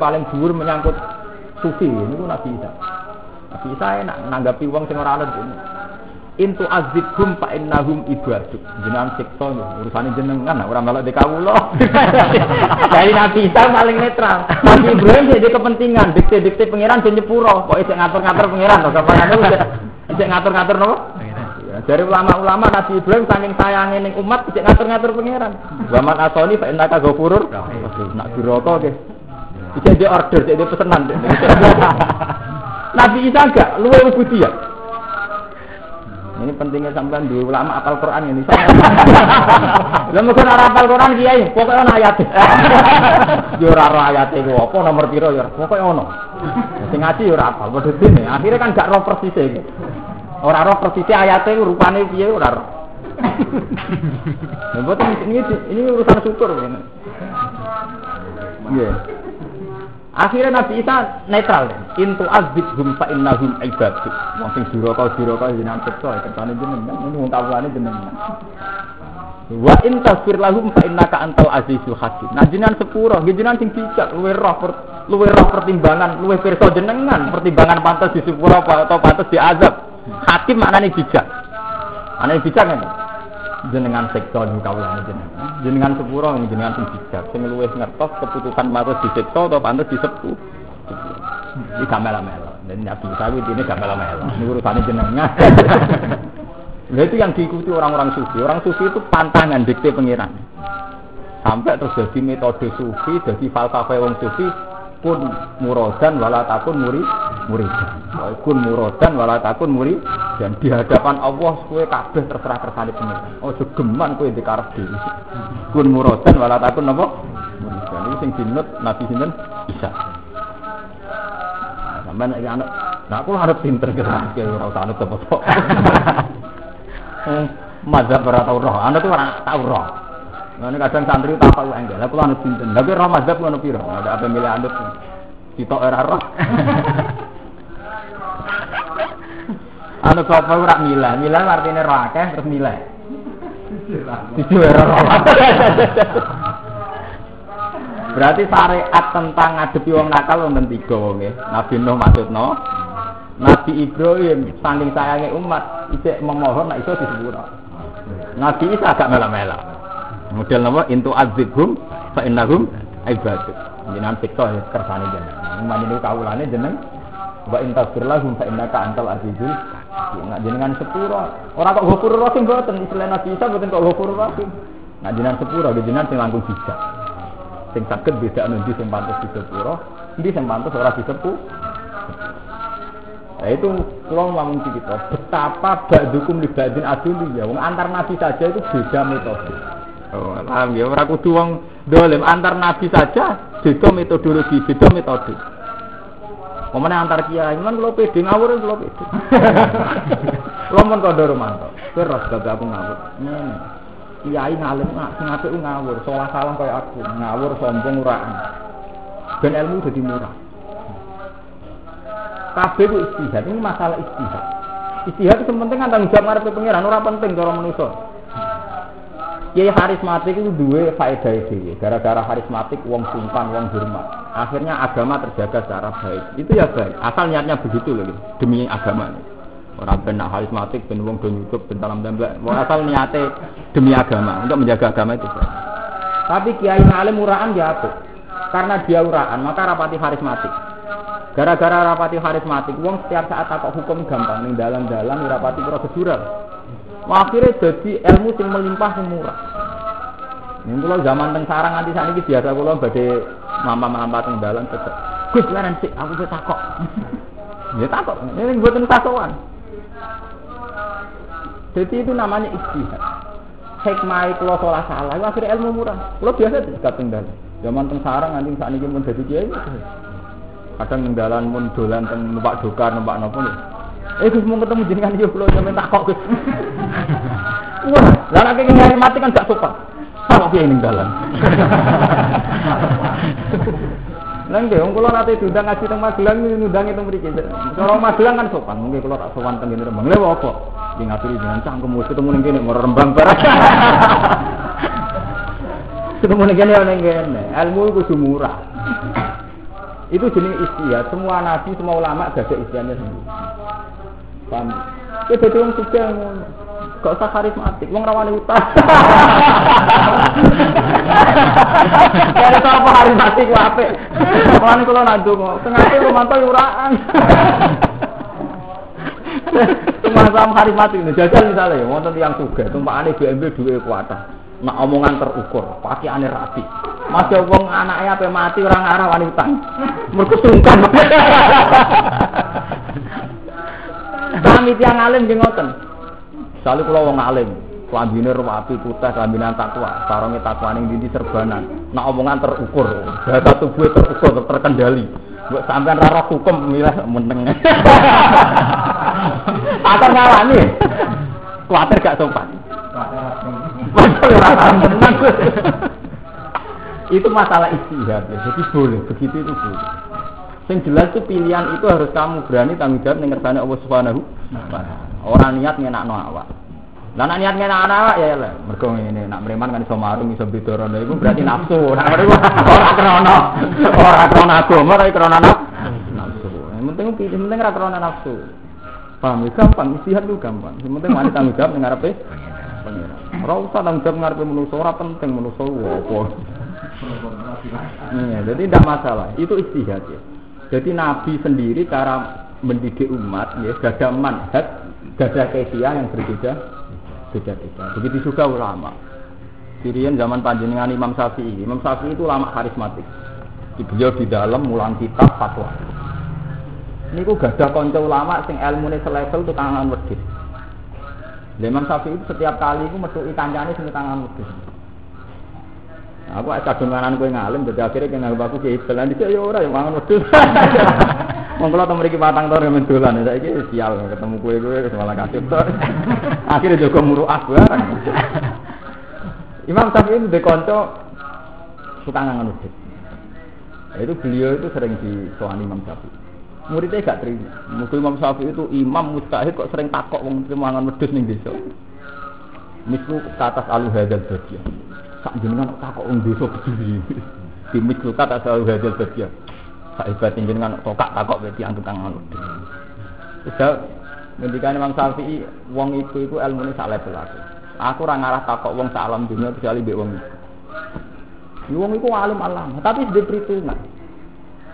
paling dhuwur menyangkut sufi ini tuh Nabi Isa. Nabi Isa enak nanggapi wong sing ora intu azibhum fa innahum ibadu. Jenengan siksa urusane jenengan ora malah di kawula. Dari Nabi Isa paling netral. Nabi Ibrahim jadi kepentingan dikte-dikte pangeran ben nyepuro. Kok isih ngatur-ngatur pangeran kok kapane isih ngatur-ngatur nopo? Dari ulama-ulama Nabi Ibrahim saking sayangnya ning umat isih ngatur-ngatur pangeran. Zaman asoni fa innaka ghafurur nak diroko ge Iki dia order, dia pesenan. Nabi Isa enggak, luwe ubudi ya. Ini pentingnya sampean di ulama apal Quran ini. Lah mungkin ora apal Quran kiai, pokoke ana ayat. Yo ora ora ayat iku apa nomor piro pokoke ono. Sing ngaji yo ora apal padha dene. Kan gak roh persis iki. Ora roh persis ayate rupane piye ora roh. Nah, ini, ini urusan syukur. Iya. Yeah. Akhirnya Nabi Isa netral. Intu azbihum fa innahum ibadu. Wong sing duraka duraka jenengan siksa kertane jenengan. Ini wong kawulane jenengan. Wa in tasfir lahum fa innaka antal azizul hakim. Nah jenengan sepuro, nggih jenengan sing bijak, luwe roh luwe roh pertimbangan, luwe pirsa jenengan, pertimbangan pantas di sepuro atau pantas diazab. Hakim maknane bijak. Maknane bijak kan? Jenengan sektor di kawulane jenengan. Jenengan sepuro jenengan sing bijak, sing luwih ngertos keputusan pantes disiksa atau pantes disepu. Iki gak melo-melo. Dan Nabi Sawi ini melo-melo. Ini urusannya jenengan. Nah itu yang diikuti orang-orang sufi. Orang sufi itu pantangan dikte pengiran. Sampai terus jadi metode sufi, jadi falsafah wong sufi kun murodan wala takun muri muridan. Kun murodan wala takun muri dan di hadapan Allah kue kabeh terserah kersane. Oh segeman kue dikarep dhewe. Kun murodan wala takun napa? Muridan. Ini sing dinut Nabi sinten bisa. Nah, sampean iki anak Nah, aku harus pinter kira kira ora usah anut apa Hmm, mazhab ora tau roh, anda tuh ora tau roh. Nah, kadang santri tak tahu enggak. Lah kula anut sinten. Tapi roh mazhab ngono piro? Ada apa milih anut? Sitok era roh. Anu sapa ora milah, milah artinya roh akeh terus milah. Itu era roh. Berarti syariat tentang ngadepi wong nakal wonten tiga wong Nabi Nuh maksudno. Nabi Ibrahim saking sayange umat isih memohon nek iso disepuro. Nabi Isa agak mela-mela. Model napa intu azibhum fa innahum ibadu. Jenengan siksa kersane jenengan. Ini kawulane jeneng wa intasfir lahum fa innaka antal azizul Nah jenengan sepuro. Ora kok ghafurur rahim mboten istilah Nabi Isa mboten kok ghafurur rahim. Nah jenengan sepuro jenengan sing langkung bijak. Sing saged beda ndi sing pantes disepuro, ndi sing pantes ora disepu. Nah itu kalau ngomong kita betapa ba'dukum li ba'din aduli ya. Antar nabi saja itu beda metode. Oh, paham ya. Ora kudu wong dolim antar nabi saja beda metodologi, beda metode. Pemene antar kiai, kan kula pede ngawur kula pede. Kula mun kandha romanto. Terus gak aku ngawur. Ngene. Kiai ngalim nak sing apik ngawur, salah salah kaya aku, ngawur sombong uraan. Ben ilmu jadi murah. Kabeh ku istihad, ini masalah istihad. Istihad itu penting kan tanggung jawab ngarepe pangeran, ora penting cara manusa. Kiai karismatik itu dua faedah dhewe. Gara-gara karismatik wong sungkan, wong hormat. Akhirnya agama terjaga secara baik. Itu ya baik. Asal niatnya begitu loh, demi agama. Orang benar karismatik, ben wong do nyucup, ben dalam tembak. Asal niatnya demi agama, untuk menjaga agama itu baik. Tapi kiai ngalim uraan ya apa? Karena dia uraan, maka rapati karismatik. Gara-gara rapati karismatik, wong setiap saat takut hukum gampang, nih dalam-dalam rapati prosedural. Akhirnya jadi ilmu sing melimpah sing murah. Ini kalau zaman teng sarang nanti saat ini biasa kalau badai mama teng dalan tetep. Gus leren sih, aku tuh takok. ya takok, ini buat takokan. Jadi itu namanya istihad. Hikmah kalau salah salah, itu akhirnya ilmu murah. Kalau biasa tidak tinggal. Zaman teng sarang nanti saat ini pun jadi kiai. Kadang ninggalan pun dolan teng numpak dokar, numpak nopo nih. Eh Gus mau ketemu jenengan yo kula sampeyan takok Gus. Wah, lah nek ngene mati kan gak sopan. Sama piye ning dalan. Lah nggih wong kula nate diundang ngaji teng Magelang ngundang teng mriki. Cara Magelang kan sopan, mungkin kula tak sowan teng ngene Rembang. Lha apa? Ki ngaturi jenengan cangkem wis ketemu ning kene Rembang barang. Ketemu ning kene ning kene. Ilmu iku murah. Itu jenis istiadat. Semua nabi, semua ulama gak ada istiadatnya sendiri. Paham? Ya jadi orang suka Gak usah karismatik, wong rawani utang. Kalau apa karismatik ku apik. Mulane kula nak ndonga, sengaja romanto uraan. Cuma sama karismatik ini jajal misalnya, wonten yang suga, tumpakane BMW duwe kuatah. Nak omongan terukur, pakai aneh rapi. Masih wong anaknya apa mati orang arah wani utang. Mereka sungkan. Kami tiang alim nggih ngoten. Sale kula wong alim, klambine rapi putih, klambinan takwa, sarunge takwa ning ndi serbanan. Nak omongan terukur, data tubuh terukur, terkendali. Mbok sampean ra roh hukum milih meneng. Akan ngalami. Kuatir gak sopan. itu masalah istihad ya. Jadi boleh, begitu itu boleh. Yang jelas itu pilihan itu harus kamu berani tanggung jawab dengan kersane Allah Subhanahu Orang niat ngenakno awak. Lah nak niat awak ya lah. Mergo ngene nak mreman kan iso marung iso rono iku berarti nafsu. Nak mriku ora krana ora krana agama ora krana nafsu. Yang penting pilih penting ora krana nafsu. Paham ya gampang, istihad itu gampang. Yang penting wani tanggung jawab ning ngarepe pangeran. Ora usah tanggung jawab ngarepe manusa, ora penting manusa apa. Iya, jadi tidak masalah. Itu istihad ya. Jadi Nabi sendiri cara mendidik umat ya gada manhaj, gada kesia yang berbeda beda-beda. Begitu juga ulama. Kirian zaman panjenengan Imam Syafi'i. Imam Syafi'i itu ulama karismatik. Beliau di dalam mulang kitab fatwa. Ini ku gada konco ulama sing ilmu ini selevel tukangan wedhus. Imam Syafi'i itu setiap kali itu metu kancane sing tangan wedhus. Aku kadunganan kowe ngalim dadi akhire kene aku ki istilah dhisik ya ora ya mangan wedhus. Wong kula teng mriki patang tahun men dolan saiki sial ketemu kowe kowe malah kasih to. Akhire jaga muruah barang. Imam Syafi'i itu kanca suka ngangan wedhus. Itu beliau itu sering disoani Imam Syafi'i. Muridnya gak terima. Mungkin Imam Syafi'i itu imam mustahil kok sering takok wong mangan wedhus ning desa. Misku ke atas alu hadal badia sak jenengan takok wong desa peduli. Dimik suka tak selalu hadil bagia. Sak hebat jenengan tokak takok berarti antuk kang ngono. Wis ngendikan Imam Syafi'i wong iku iku ilmune sak level aku. Aku ora ngarah takok wong sak alam dunia kecuali mbek wong iku. Wong iku alim alam, tapi di perhitungan.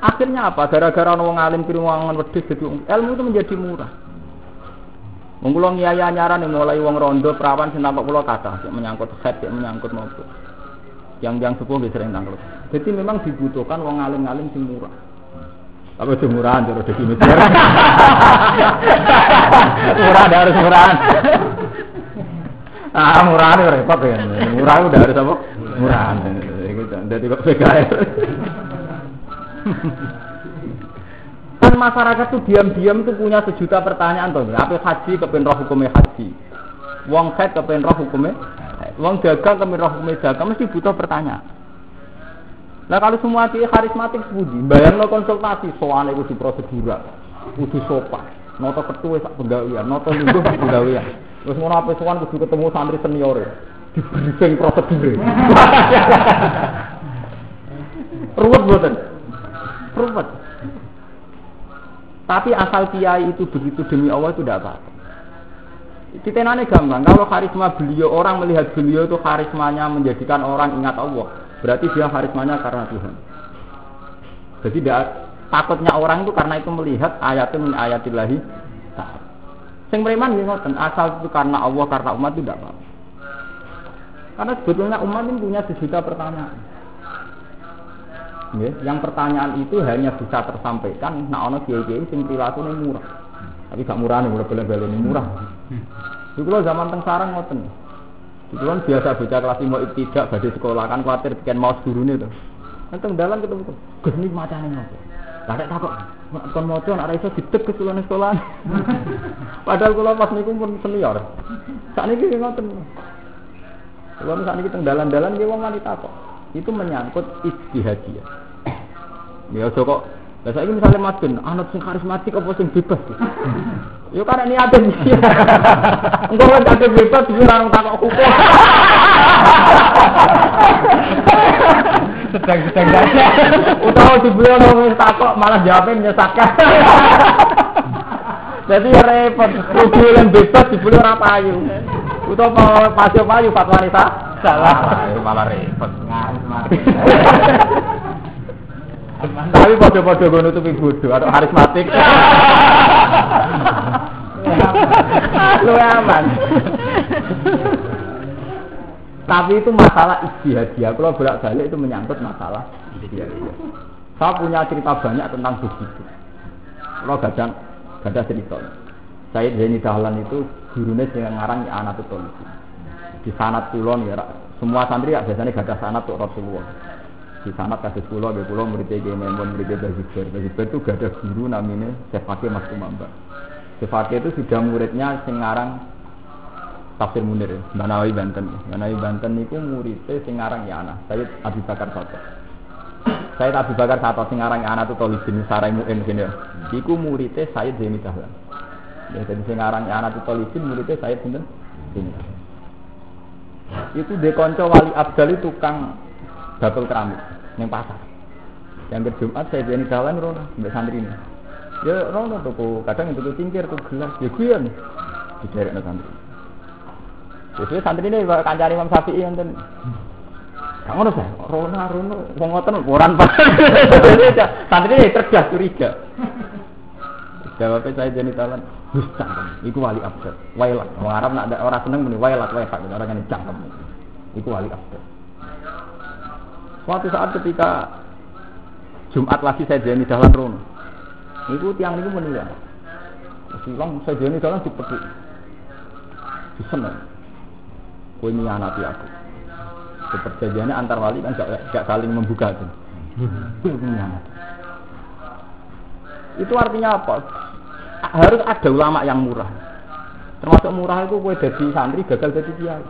Akhirnya apa? Gara-gara wong alim kirim wong wedhus jadi ilmu itu menjadi murah. Wong kula ngiyai anyaran mulai wong rondo perawan sing tampak kula kathah, sing menyangkut head, sing menyangkut nopo. Yang yang sepuh nggih sering tangkel. Jadi memang dibutuhkan wong alim-alim sing murah. Apa itu murahan cara dadi mikir. murah ada harus murahan. Ah murahan itu repot ya. Murah udah harus apa? Murahan. Jadi kok PKL. Kan masyarakat tuh diam-diam tuh punya sejuta pertanyaan tuh. Apa haji kepen roh hukumnya haji. Wong head kepen roh hukumnya. Wong dagang kepen roh hukumnya dagang mesti butuh pertanyaan. Nah kalau semua kiai karismatik sebudi, bayang lo konsultasi soalnya itu di prosedural, kudu sopan, noto ketua sak penggawian, noto lungguh sak penggawian. Terus mau apa soal kudu ketemu santri senior, di briefing prosedur. Ruwet buatan, ruwet. Tapi asal kiai itu begitu demi Allah itu tidak apa-apa. Kita nanya gampang, kalau karisma beliau orang melihat beliau itu karismanya menjadikan orang ingat Allah, Berarti dia karismanya karena Tuhan. Jadi tidak takutnya orang itu karena itu melihat ayatillahi ta'ala. Sing nggih ngoten, asal itu karena Allah karena umat itu tidak apa. Karena sebetulnya umat ini punya sejuta pertanyaan. Ya, yang pertanyaan itu hanya bisa tersampaikan nah ono kiai-kiai sing perilaku murah. Tapi gak murah nih, murah belen murah. Itu zaman teng sarang ngoten. Itu kan biasa bocah kelas lima tidak badai sekolah kan khawatir bikin mau gurune tuh. Nanti dalam ketemu tuh, gus ini apa? Lada takut, kon mau tuh anak iso ditek ke sekolah sekolah. Padahal kalau pas niku pun senior. Saat ini kita ngotot. Kalau saat ini kita dalan-dalan dia wong wanita kok. Itu menyangkut istihadiyah. Ya kok lah saiki misalnya madun, anak sing karismatik apa sing bebas? Yo karena niate iki. Engko kan kate bebas iki ora takok hukum. Sedang-sedang saja. Utawa dibeli ono takok malah jawabnya menyesatkan. Jadi ya repot, kudu yang bebas dibeli ora payu. Utawa pasio payu fatwa wanita salah. Malah repot. Tapi podo-podo gue nutupi bodoh atau karismatik. Lu aman. Tapi itu masalah istihadiah. Kalau bolak balik itu menyangkut masalah istihadiah. Saya punya cerita banyak tentang begitu. Kalau gadang, gada cerita. Saya Zaini Dahlan itu gurunya dengan ngarang ya anak itu Di sanat kulon ya, semua santri ya biasanya gada sanat untuk Rasulullah. Di sana kasus pulau di pulau murid Kiai Memun murid Bazibar Bazibar itu gak ada guru namanya Sefake Mas Kumamba Sefake itu sudah muridnya Singarang Tafsir Munir Banawi Banten. Banawi Banten itu muridnya Singarang ya anak saya Abi Bakar Soto. Saya Abi Bakar Soto Singarang ya anak itu tulis jenis Sarai Mu'in sini ya. Iku muridnya saya Zeni Dahlan ya jadi Singarang ya anak itu tulisin muridnya saya Sinten Zeni itu dekonco wali abdal itu tukang bakul keramik neng pasar. Yang ke Jumat saya jadi jalan rono mbak santri ini. Ya rono tuh kadang itu cingkir tuh gelas ya nih diderek nang santri. Jadi santri ini kancari Imam Syafi'i enten. Kang ngono sih, rono rono wong orang Pak. Santri ini cerdas curiga. Jawabnya saya jadi talan, Gus cangkem, iku wali abad. Wailat, wong Arab nak ada orang seneng muni wailat wailat, orang yang cangkem. Iku wali abad. Suatu saat ketika Jumat lagi saya jadi dalam rono. Itu tiang ini menilai. Silang saya jadi sana. Kue ini anak aku. Perjanjiannya antar wali kan gak, gak saling membuka itu. Itu artinya apa? Harus ada ulama yang murah. Termasuk murah itu kue jadi santri gagal jadi kiai.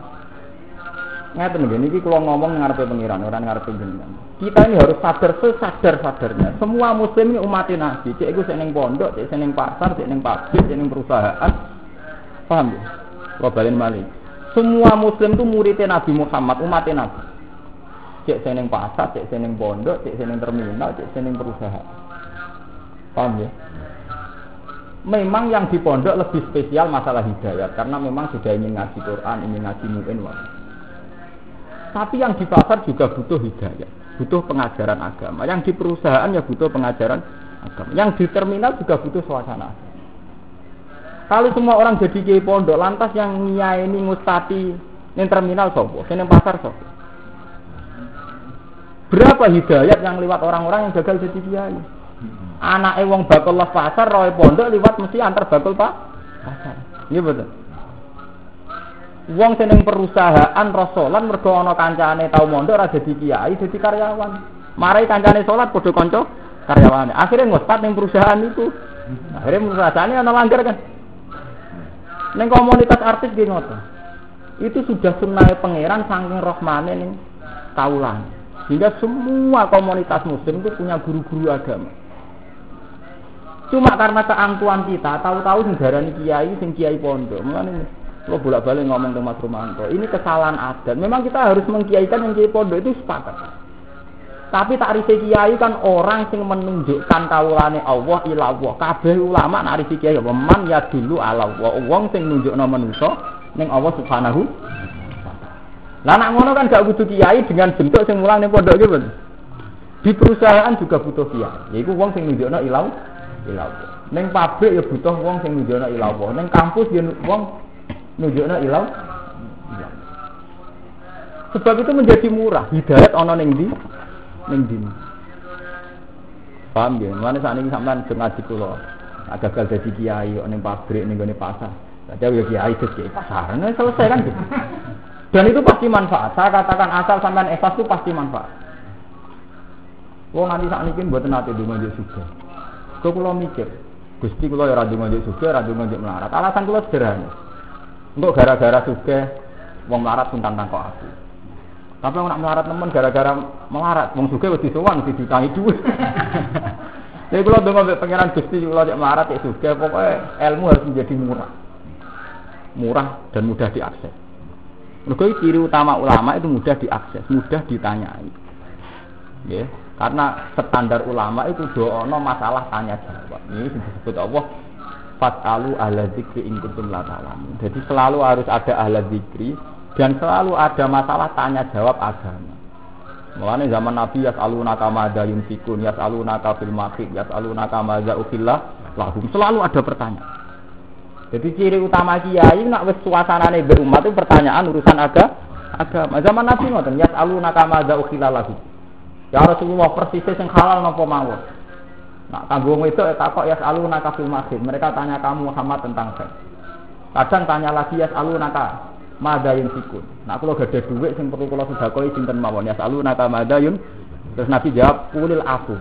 Ngeten nggih niki kula ngomong ngarepe pengiran, ora ngarepe jenengan. Kita ini harus sadar sesadar-sadarnya. Semua muslim ini umat Nabi. Cek iku sing pondok, cek sing pasar, cek ning pabrik, cek ning perusahaan. Paham ya? Kula balen malih. Semua muslim itu muridnya Nabi Muhammad, umat Nabi. Cek sing ning pasar, cek sing ning pondok, cek sing ning terminal, cek sing ning perusahaan. Paham ya? Memang yang di pondok lebih spesial masalah hidayat karena memang sudah ingin ngaji Quran, ingin ngaji mu'in tapi yang di pasar juga butuh hidayah, butuh pengajaran agama. Yang di perusahaan ya butuh pengajaran agama. Yang di terminal juga butuh suasana. Kalau semua orang jadi kiai pondok, lantas yang nyai ini ngustati yang terminal sopo, yang pasar sopo. Berapa hidayat yang lewat orang-orang yang gagal jadi kiai? Anak ewong bakul pasar, roy pondok lewat mesti antar bakul pak pasar. Iya betul. Wong seneng perusahaan rasolan mergo ana kancane tau mondok ora dadi kiai dadi karyawan. Marai kancane salat padha kanca karyawannya. Akhirnya ngospat yang perusahaan itu. Akhirnya perusahaannya ana langgar kan. Neng komunitas artis gini ngoten. Itu sudah sunnah pangeran saking rohmane ning kaulan. Sehingga semua komunitas muslim itu punya guru-guru agama. Cuma karena keangkuhan kita, tahu-tahu sing darani kiai, sing kiai pondok. Mulane kalau bolak-balik ngomong ke Mas Romanto, ini kesalahan adat. Memang kita harus mengkiaikan yang kiai pondok itu sepakat. Tapi tak risi kiai kan orang sing menunjukkan kaulane Allah ila Allah. Kabeh ulama nak risi kiai man ya dulu ala Allah. Wong sing nunjukno manusa ning Allah Subhanahu lah nak ngono kan gak butuh kiai dengan bentuk sing mulang ning pondok gitu. Di perusahaan juga butuh kiai. Yaiku wong sing nunjukno ilau ilau. Ning pabrik ya butuh wong sing nunjukno ilau. Ning kampus ya wong nunjukno ilau. Sebab itu menjadi murah. Hidayat ana ning ndi? ning dini. Paham ya? Mana saat ini sampean ngaji kula. Gagal jadi kiai ning pabrik ning gone pasar. Jadi ya kiai terus kiai pasar. Nah, selesai kan gitu. Dan itu pasti manfaat. Saya katakan asal sampean ikhlas itu pasti manfaat. Wong nanti saat ini buat nanti di njuk Kau kalau mikir, gusti kalau ya suka, radu njuk melarat. Alasan kalau sederhana. Untuk gara-gara suka, wong melarat pun tantang kok aku. Tapi nak melarat temen gara-gara melarat, wong suka wedi sowan mesti diutangi dhuwit. Jadi kalau dengan pengiran gusti kalau cek melarat ya suka, pokoknya ilmu harus menjadi murah, murah dan mudah diakses. Mereka ciri utama ulama itu mudah diakses, mudah ditanyai. Ya, karena standar ulama itu doa masalah tanya jawab. Ini disebut Allah Fat'alu ala zikri in kuntum la Jadi selalu harus ada ahla zikri dan selalu ada masalah tanya jawab agama. Mulane zaman Nabi yas'aluna kama ada yunfikun, yas'aluna ka fil makhib, yas'aluna kama za ukhillah lahum. Selalu ada pertanyaan. Jadi ciri utama kiai nak wis suasanane be umat itu pertanyaan urusan aga agama. Zaman Nabi ngoten, yas'aluna kama za ukhillah lahum. Ya Rasulullah persis sing halal napa mawon. Nak kanggo itu takok yas'aluna ka fil makhib. Mereka tanya kamu Muhammad tentang seks. Kadang tanya lagi yas'aluna ka madayun sikun. Nah kalau gak ada duit sing perlu kalau sudah koi sinten mawon ya selalu nata madayun. Terus Nabi jawab kulil aku.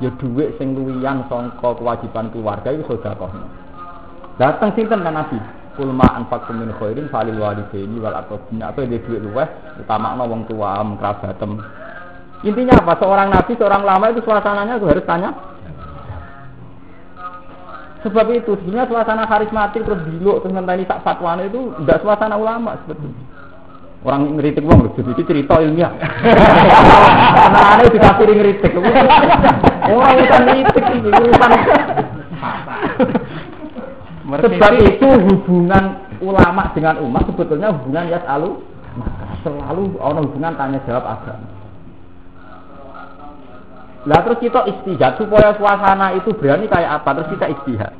Ya duit sing luwian songko kewajiban keluarga itu sudah kau. Datang sinten kan Nabi. Kulma anfaqtum min khairin falil walidaini wal aqrabin. Apa dia duit luweh utama wong tua kerabatem. Intinya apa? Seorang nabi, seorang lama itu suasananya harus tanya Sebab itu sebenarnya suasana karismatik terus diluk terus ngenteni sak fatwane itu tidak suasana ulama sebetulnya. Orang ngeritik wong jadi cerita ilmiah. Nah, aneh dikasih ngeritik. Orang urusan ngeritik ini urusan. Sebab itu hubungan ulama dengan umat sebetulnya hubungan yas alu selalu orang hubungan tanya jawab agama. Lah terus kita istihad supaya suasana itu berani kayak apa? Terus kita istihad.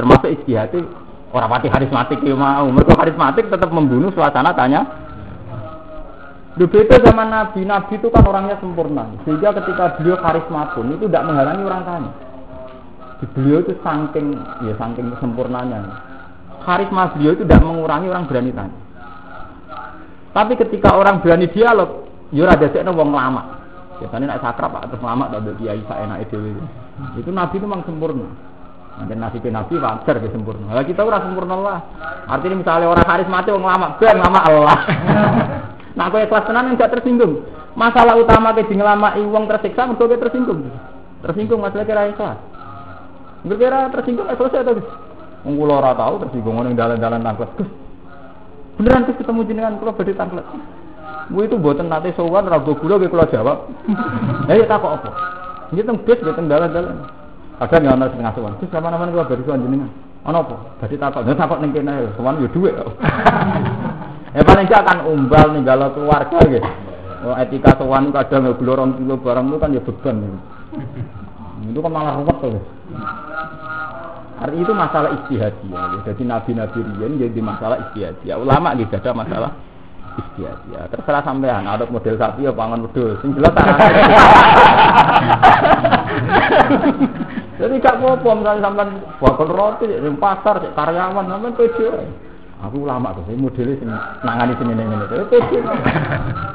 Termasuk istihad itu orang mati harismatik ya mau. Mereka harismatik tetap membunuh suasana tanya. Di beda zaman Nabi, Nabi itu kan orangnya sempurna. Sehingga ketika beliau karisma pun itu tidak menghalangi orang tanya. Di beliau itu saking ya saking sempurnanya. Karisma beliau itu tidak mengurangi orang berani tanya. Tapi ketika orang berani dialog, yo ya ada wong lama. Biasanya nak sakrap pak terus lama tak kiai saya enak itu. Itu nabi itu memang sempurna. Nanti nasib nabi wajar dia sempurna. Kalau kita orang sempurna lah. Artinya misalnya orang haris mati orang lama, ben lama Allah. nah aku ikhlas tenan enggak tersinggung. Masalah utama ke ngelama uang tersiksa mergo tersinggung. Tersinggung masalah kira ikhlas. Kira tersinggung selesai tuh. Wong kula ora tahu tersinggung ning dalan-dalan tangklet. Beneran tuh ketemu jenengan kula badhe tangklet. Bu itu buatan nate sowan ragu gula gue kalau jawab. Ya ya takut apa? Ini teng bis teng dalan-dalan. Kadang nggak ada setengah sowan. Terus kapan kapan gue baru sowan jenengan. Ono apa? Jadi takut. Dia takut neng kena sowan ya duit. Ya paling gak akan umbal nih galau keluarga gitu. Oh, etika sowan kadang ya orang kilo barang itu kan ya beban. Itu kan malah ruwet tuh. Arti itu masalah istihadiyah. Ya. Jadi nabi-nabi rian jadi masalah istihadiyah. Ulama gitu ada masalah istiad ya terserah sampean. Ada model sapi ya pangan model sing jadi gak apa-apa misalnya sampean bakal roti di pasar cek karyawan sampean pede aku lama tuh modelnya sing nangani sini ini ini pede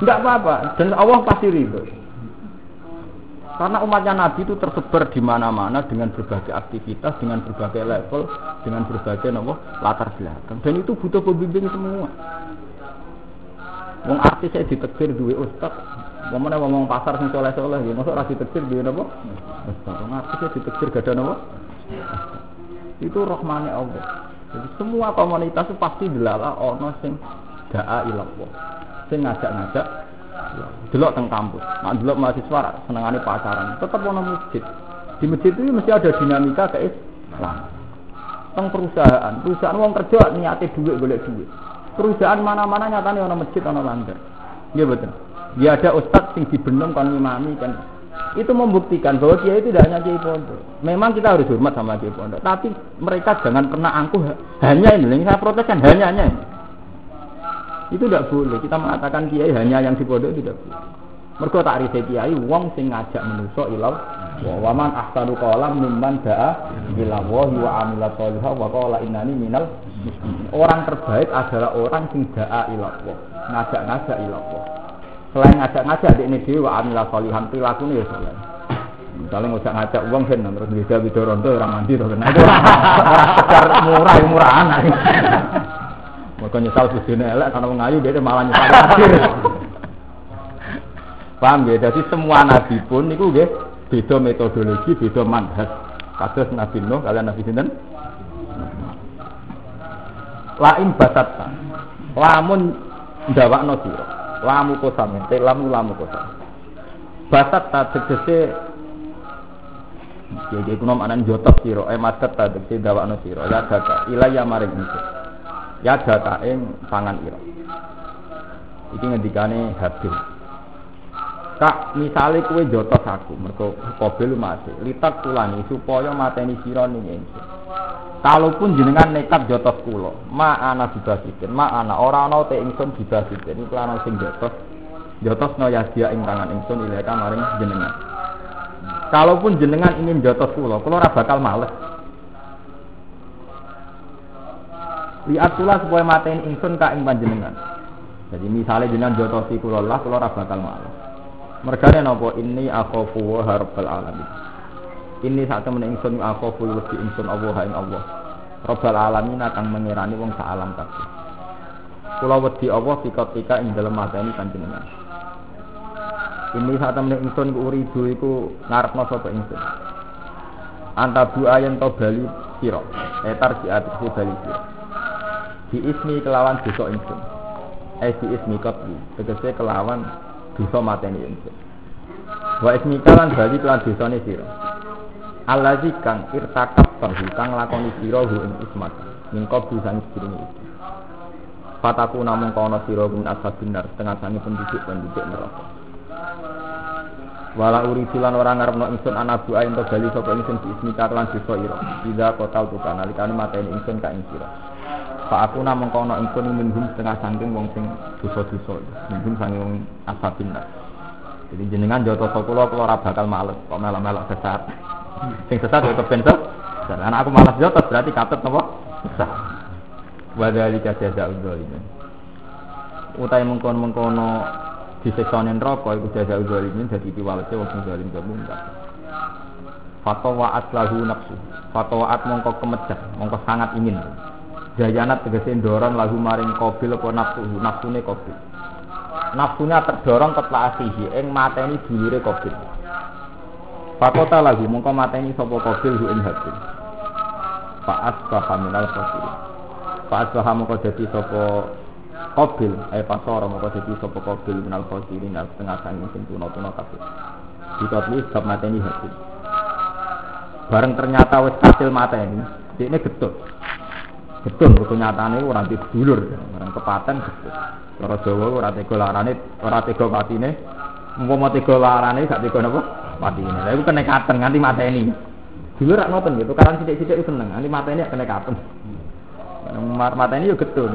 enggak apa-apa. Dan Allah pasti ridho. Karena umatnya Nabi itu tersebar di mana-mana dengan berbagai aktivitas, dengan berbagai level, dengan berbagai nopo latar belakang. Dan itu butuh pembimbing semua. Wong artis saya ditekir duwe ustaz. Wong mana ngomong pasar sing soleh-soleh ya, masa ora ditekir duwe napa? Ustaz. Wong artis saya ditekir gak ada napa? Itu rahmane Allah. Jadi semua komunitas itu pasti dilala ono sing da'a ilallah. Sing ngajak-ngajak delok teng kampus. Nah, delok mahasiswa senengane pacaran, tetap ono masjid. Di masjid itu mesti ada dinamika ke Islam. Teng perusahaan, perusahaan wong kerja niate duit golek duit. Perusahaan mana-mana nyatane ono masjid ono langgar. Iya betul. Ya ada ustadz sing dibenem kon ngimami kan. Itu membuktikan bahwa kiai itu tidak hanya kiai pondok. Memang kita harus hormat sama kiai pondok, tapi mereka jangan pernah angkuh hanya ini. Yang saya protes kan hanya hanya ini. Itu tidak boleh. Kita mengatakan kiai hanya yang di pondok tidak boleh. Mergo tak kiai wong sing ngajak manusa ilau wa waman ahsanu qalam mimman da'a ila wahi wa amila sholihah wa qala innani minal. Orang terbaik adalah orang sing da'a ila Allah, ngajak-ngajak ila Allah. Selain ngajak-ngajak di ini dewa amila sholihan perilakunya ya saleh. Misalnya ngajak ngajak uang kan terus bisa bidoronto orang mandi tuh kan itu orang sekedar murah murahan. Mereka nyesal bujune elek karena mengayu dia malah nyesal. Paham ya? Jadi semua nabi pun itu nggih beda metodologi, beda manhaj. Kados Nabi Nuh kalian Nabi sinten? Lain basatta. Lamun ndawakno sira. Lamu kosam, te lamu lamu kosam. Basatta tegese jadi kuno anan jotos sira, eh maset ta tegese ndawakno sira. Ya data ilaya maring ingsun. Ya data ing pangan ira. Iki ngendikane Habil. Kak, misale kowe jotos aku, mergo Qabil mati. Litat tulani supaya mateni sira ning. Kalaupun jenengan nekat jotos kula, ma ana dibasikin, ma ana ora ana te ingsun dibasikin. Iku ana sing jotos. Jotos no yadia ing tangan ingsun maring jenengan. Kalaupun jenengan ingin jotos kula, kula ora bakal males. Lihat pula supaya mateni ingsun ka ing panjenengan. Jadi misalnya jenengan jotosi kula lah, kula ora bakal males. Mergane napa ini akhafu wa rabbal alamin. Ini saat temen ingsun akhafu wedi ingsun Allah ing Allah. Rabbal alamin akan mengirani wong sak alam kabeh. Kula wedi Allah pika-pika ing dalem mateni panjenengan. Ini saat temen ingsun uridu iku ngarepno sapa ingsun. Antabu ayen to bali sira. Etar di atas bali sira. Di ismi kelawan dosa ingsun. Eh di ismi kotli. Tegese kelawan dosa mateni ingsun. Wa ismika lan bali kelan dosane sira. Allazi kang irtakab bahu kang lakoni sira hu ing ismat. Mingko busane sedurunge iki. Fataku namung kono sira min ashabin setengah sangi penduduk-penduduk neraka. Wala uri silan ora ngarepno ingsun anabu ayin to bali sapa ingsun di ismika kelan dosa ira. Ida kotal tu kana likane mateni ingsun ka ing. Pak aku namung kono ingsun minhum setengah sangking wong sing dosa-dosa. Minhum sange wong ashabin nar. Jadi jenengan jotos kula kula ora bakal males kok melok-melok sesat. Sing sesat yo kepen Dan anak aku malas jotos berarti katut napa? Sesat. Wadhalika jazaa'ul zalimin. Utai mengkon-mengkono diseksone neraka iku jazaa'ul zalimin dadi piwalese wong sing zalim zalim Fatawaat lahu nafsu. Fatawaat mongko kemejat, mongko sangat ingin. Jayanat tegese ndorong lahu maring kobil apa nafsu, nafsune kobil nafsunya terdorong ke asihi ing mateni dulure Qabil. Fakota lagi mongko mateni sapa Qabil hu ing habil. Fa asbaha minal khasirin. Fa asbaha mongko dadi sapa Qabil ay pasara mongko dadi sapa Qabil minal khasirin setengah sangi sing tuna-tuna kabeh. Dikotli sebab mateni habil. Bareng ternyata wis hasil mateni, ini getut. Getun, nyatane ora dulur, bareng kepaten. Cara Jawa ora tega larane, ora tega patine. Umpama tega larane gak tega napa? Patine. Lha iku kenekaten nganti mateni. Dulu rak ngoten gitu, karang sithik-sithik seneng, nganti mateni kenekaten. Bareng mateni yo getun.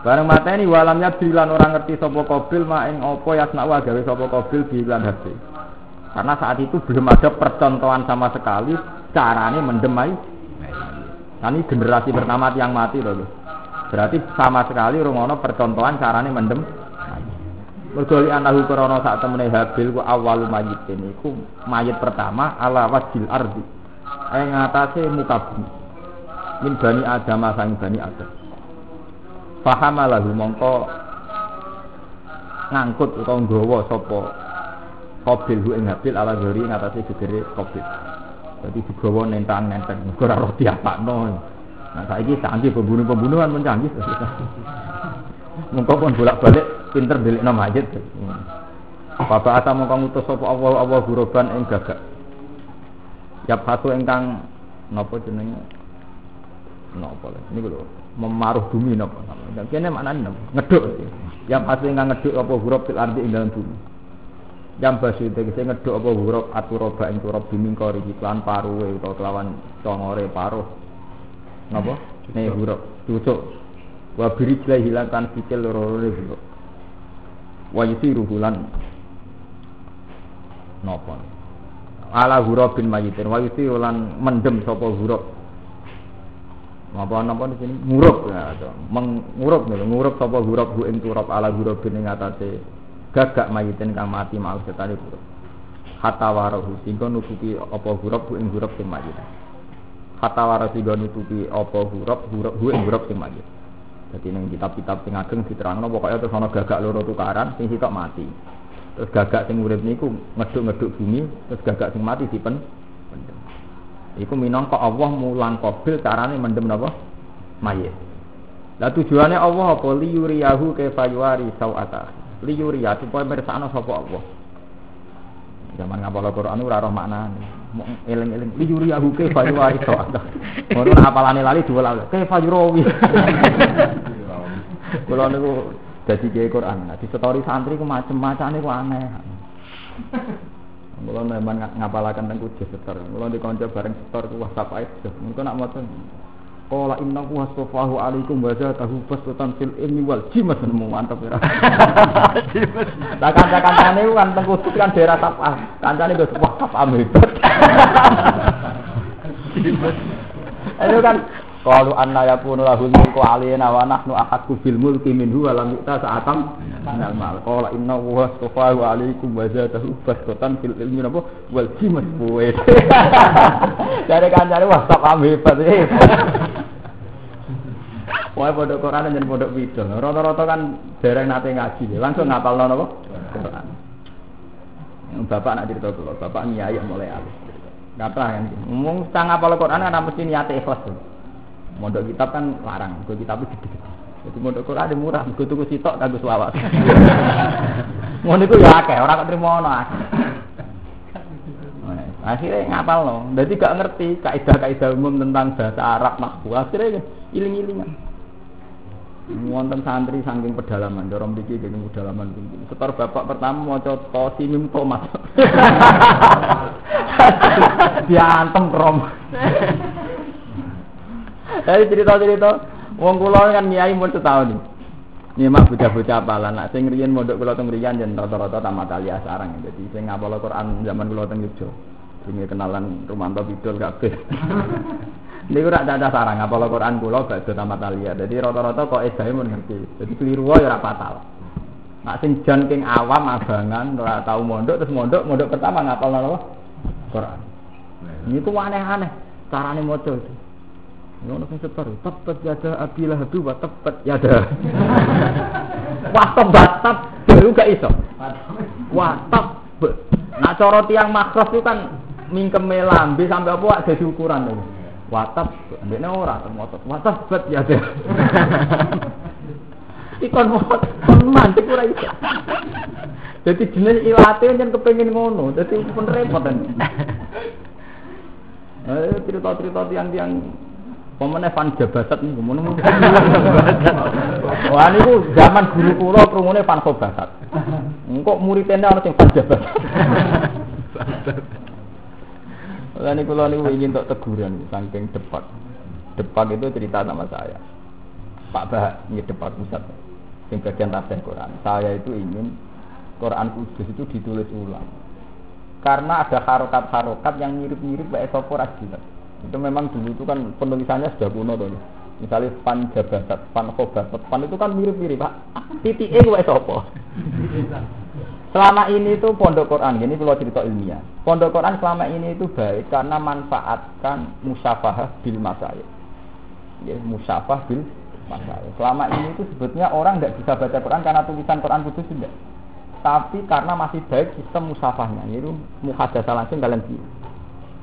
Bareng mateni walamnya bilan orang ngerti sapa Qabil mak ing apa yasna wa gawe sapa Qabil bilan hati. Karena saat itu belum ada percontohan sama sekali carane mendemai. Nah, ini generasi pertama yang mati loh. Berarti sama sekali rungono percontohan carane mendem. Mergo li anahu krana sak temene Habil ku awalu mayitin iku mayit pertama ala wajil ardi. Ing ngatasé muka bumi. Min bani Adam sang bani Adam. Fahama lahu mongko ngangkut utawa nggawa sapa Qabil hu ing Habil ala gori ngatasé gegere Qabil. Jadi digawa nentang nenteng mergo ora roh diapakno. Nah saiki canggih pembunuh-pembunuhan pun canggih. Mengko pun bolak-balik pinter delikno mayit. Bapak ata mongko ngutus sapa Allah guroban ing gagak. Yap satu ingkang napa jenenge? Napa? Niku lho, memaruh bumi napa? Kene maknane napa? Ngeduk. Yap satu ingkang ngeduk apa huruf fil ardi ing dalam bumi. Yang basu tegese ngeduk apa huruf aturoba ing turab bumi kori iklan paruwe utawa kelawan congore paruh. Napa? Ne huruf cucuk. Wa biri hilangkan sikil loro-loro huruf wa yusiru bulan napa? Ala hurabin mayitin wa yusiru lan mendem sapa apa napa di sini? Ngurub ya mengurub nih ngurub sapa hurab hu ing turab ala hurabin ing atase gagak mayitin kang mati mau setane hurab hatta warahu singgo nutupi apa hurab hu ing hurab sing mayit hatta warahu singgo nutupi apa hurab hurab hu ing hurab sing mayit jadi neng kitab-kitab sing ageng diterangno pokoknya terus ana gagak loro tukaran sing sitok mati. Terus gagak sing urip niku ngeduk-ngeduk bumi, terus gagak sing mati dipen mendem. Iku minangka Allah mulang qabil carane mendem napa? Mayit. Lah tujuannya Allah apa li yuriyahu kaifa yuwari sauata. Li yuriya supaya mirsakno sapa Allah. Zaman ngapal Al-Qur'an ora roh maknane. eling-eling li yuriyahu kaifa yuwari sauata. Ngono apalane lali dua lali. Kaifa yurawi. Kula niku dadi kiai Quran. Nah, di story santri ku macem-macane ku aneh. Kula memang ngapalaken teng kujus setor. Kula dikonco bareng setor ku WhatsApp ae. Mengko nak maca Qala innahu wasafahu alaikum wa zatahu fasatan fil ilmi wal jimat nemu mantap ya. Lah kanca-kancane kan teng kudus kan daerah Tapah. Kancane wis wah Tapah hebat. Itu kan Qalu anna yakunu lahul mulku alaina wa nahnu ahaqqu bil mulki minhu wa lam yu'ta sa'atam minal mal. Qala inna wa astafahu alaikum wa zatahu bastatan fil ilmi napa wal jimas buwe. Dari kancane wah tak hebat. Wah pondok Quran dan pondok Widol. Rata-rata kan dereng nate ngaji, langsung ngapal napa? Quran. Bapak nak cerita kula, bapak nyai mulai alus. Kata kan, ngomong sang ngapal Quran kan mesti niate ikhlas. Mondok kitab kan larang, gue kitab itu gede-gede. Jadi mondok Quran ada murah, gue tuku sitok kagak selawat. Ngono iku ya akeh, ora kok trimo ono akeh. Akhirnya ngapal no, jadi gak ngerti kaidah-kaidah umum tentang bahasa Arab nahwu. Akhirnya iling-ilingan. Wonten santri saking pedalaman, dorong diki gini pedalaman tinggi. Setor bapak pertama mau coba tosimim tomat. Diantem rom. Dari cerita-cerita, wong kula kan nyai mun setahun nih. Ini mah bocah-bocah apalan. Nak sing riyen mondok kula teng riyan yen rata-rata tamat alia sarang. Jadi sing ngapal Quran zaman kula teng Yogyo. Sing kenalan Rumanto Bidul kabeh. Niku rak ada sarang ngapal Quran kula gak do tamat alia. Jadi rata-rata kok edahe mun ngerti. Jadi keliru wae ora fatal. Nak sing jan king awam abangan ora tau mondok terus mondok mondok pertama ngapal napa? Quran. Ini tuh aneh-aneh carane maca itu. Ngono sing setor, tepat yada abilah hadu wa tepat yada. Wah tebat baru gak iso. Wah tep. Nah cara tiang makros itu kan mingkeme lambe sampai apa jadi ukuran itu. Watap, ndekne ora termotot. Watap bet ya. Ikon mot, mantik ora iso. Jadi jenis ilate kan kepengin ngono, jadi pun repot. Eh cerita-cerita tiang-tiang Pemene fan jabasat nih, ngono Wah niku zaman guru kula krungune fan sobasat. Engkok muridene ana sing fan jabasat. Lah niku kula niku ingin untuk teguran saking depak. Depak itu cerita sama saya. Pak Bah, ini depak pusat. Yang bagian tafsir Quran. Saya itu ingin Quran kudus itu ditulis ulang. Karena ada harokat-harokat yang mirip-mirip kayak sopor jelas. Itu memang dulu itu kan penulisannya sudah kuno tuh. Misalnya fan jabasat, fan khobasat, fan itu kan mirip-mirip pak. Titiknya gue sopo. Selama ini itu pondok Quran, ini kalau cerita ilmiah. Pondok Quran selama ini itu baik karena manfaatkan musyafahah bil masayid. Ya, musyafah bil masayid. Selama ini itu sebetulnya orang tidak bisa baca Quran karena tulisan Quran kudus tidak. Tapi karena masih baik sistem musafahnya, yaitu muhadasah langsung kalian.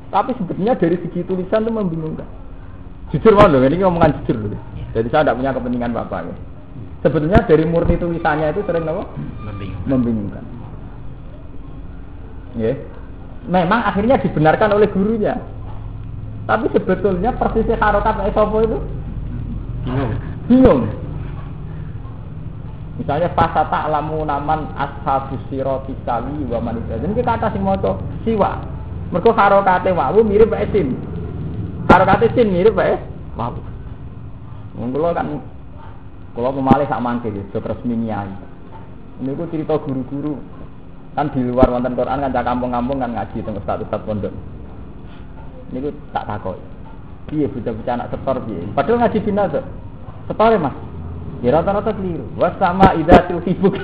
Tapi sebetulnya dari segi tulisan itu membingungkan. Jujur mau dong, ini ngomongan jujur dulu. Jadi saya tidak punya kepentingan apa-apa ya. Sebetulnya dari murni tulisannya itu sering apa? Membingungkan. Membingungkan. Ya. Memang akhirnya dibenarkan oleh gurunya. Tapi sebetulnya persisnya harokat esopo itu Bingung. bingung. Misalnya fasata alamu naman ashabus siroti sawi wa manusia. Jadi kita kata sing maca siwa. Mergo harokate wawu mirip wae sin. Harokate sin mirip wae wawu. Wong kula kan kula pemalih sak mangke ya, sok resmi. Ini ku cerita guru-guru kan di luar wonten Quran kan cak kampung-kampung kan ngaji teng ustaz-ustaz pondok. Ini ku tak takoi. Piye bocah-bocah anak setor piye? Padahal ngaji bina tuh. Setor ya, Mas. Ya rata-rata keliru. Was sama idatul hibuk.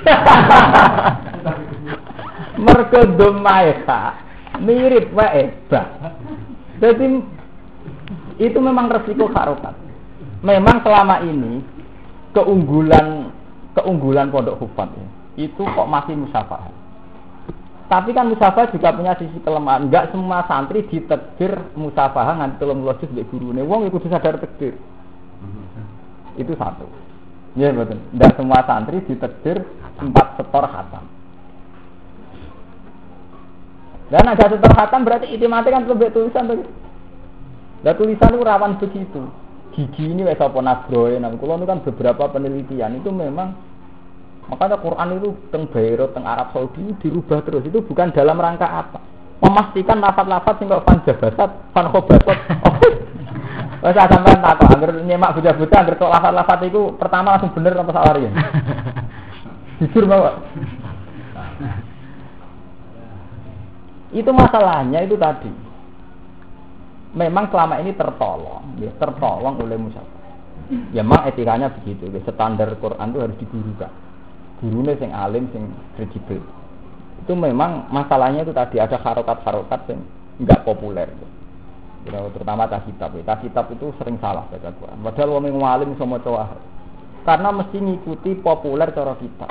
Mergo domaeha mirip wae ba. Jadi itu memang resiko harokat. Memang selama ini keunggulan keunggulan pondok hufat itu kok masih musafah. Tapi kan musafah juga punya sisi kelemahan. Enggak semua santri ditekdir musafah nganti tolong lojus di gurune. Wong itu sadar tekdir. Itu satu. Ya betul. Dan semua santri ditekdir empat setor khatam. Dan ada setor khatam berarti itimati kan lebih tulisan tuh. Dan tulisan itu rawan begitu. Gigi ini wes apa nasroe. Nah, kalau itu kan beberapa penelitian itu memang makanya Quran itu teng Beirut, teng Arab Saudi dirubah terus. Itu bukan dalam rangka apa? Memastikan lafat-lafat sing kok fan jabasat, fan khobasat. Wes sampean takok angger nyemak bocah-bocah angger tok lafat-lafat itu pertama langsung bener apa salah ya? Jujur bawa. Itu masalahnya itu tadi. Memang selama ini tertolong, ya, tertolong oleh musafir. Ya memang etikanya begitu, ya, standar Quran itu harus digurukan. Gurunya sing alim, sing kredibel. Itu memang masalahnya itu tadi ada harokat-harokat yang nggak populer. Ya, terutama tas kitab. Ya. Tas kitab itu sering salah baca Quran. Padahal wong alim sama cowok. Karena mesti ngikuti populer cara kita.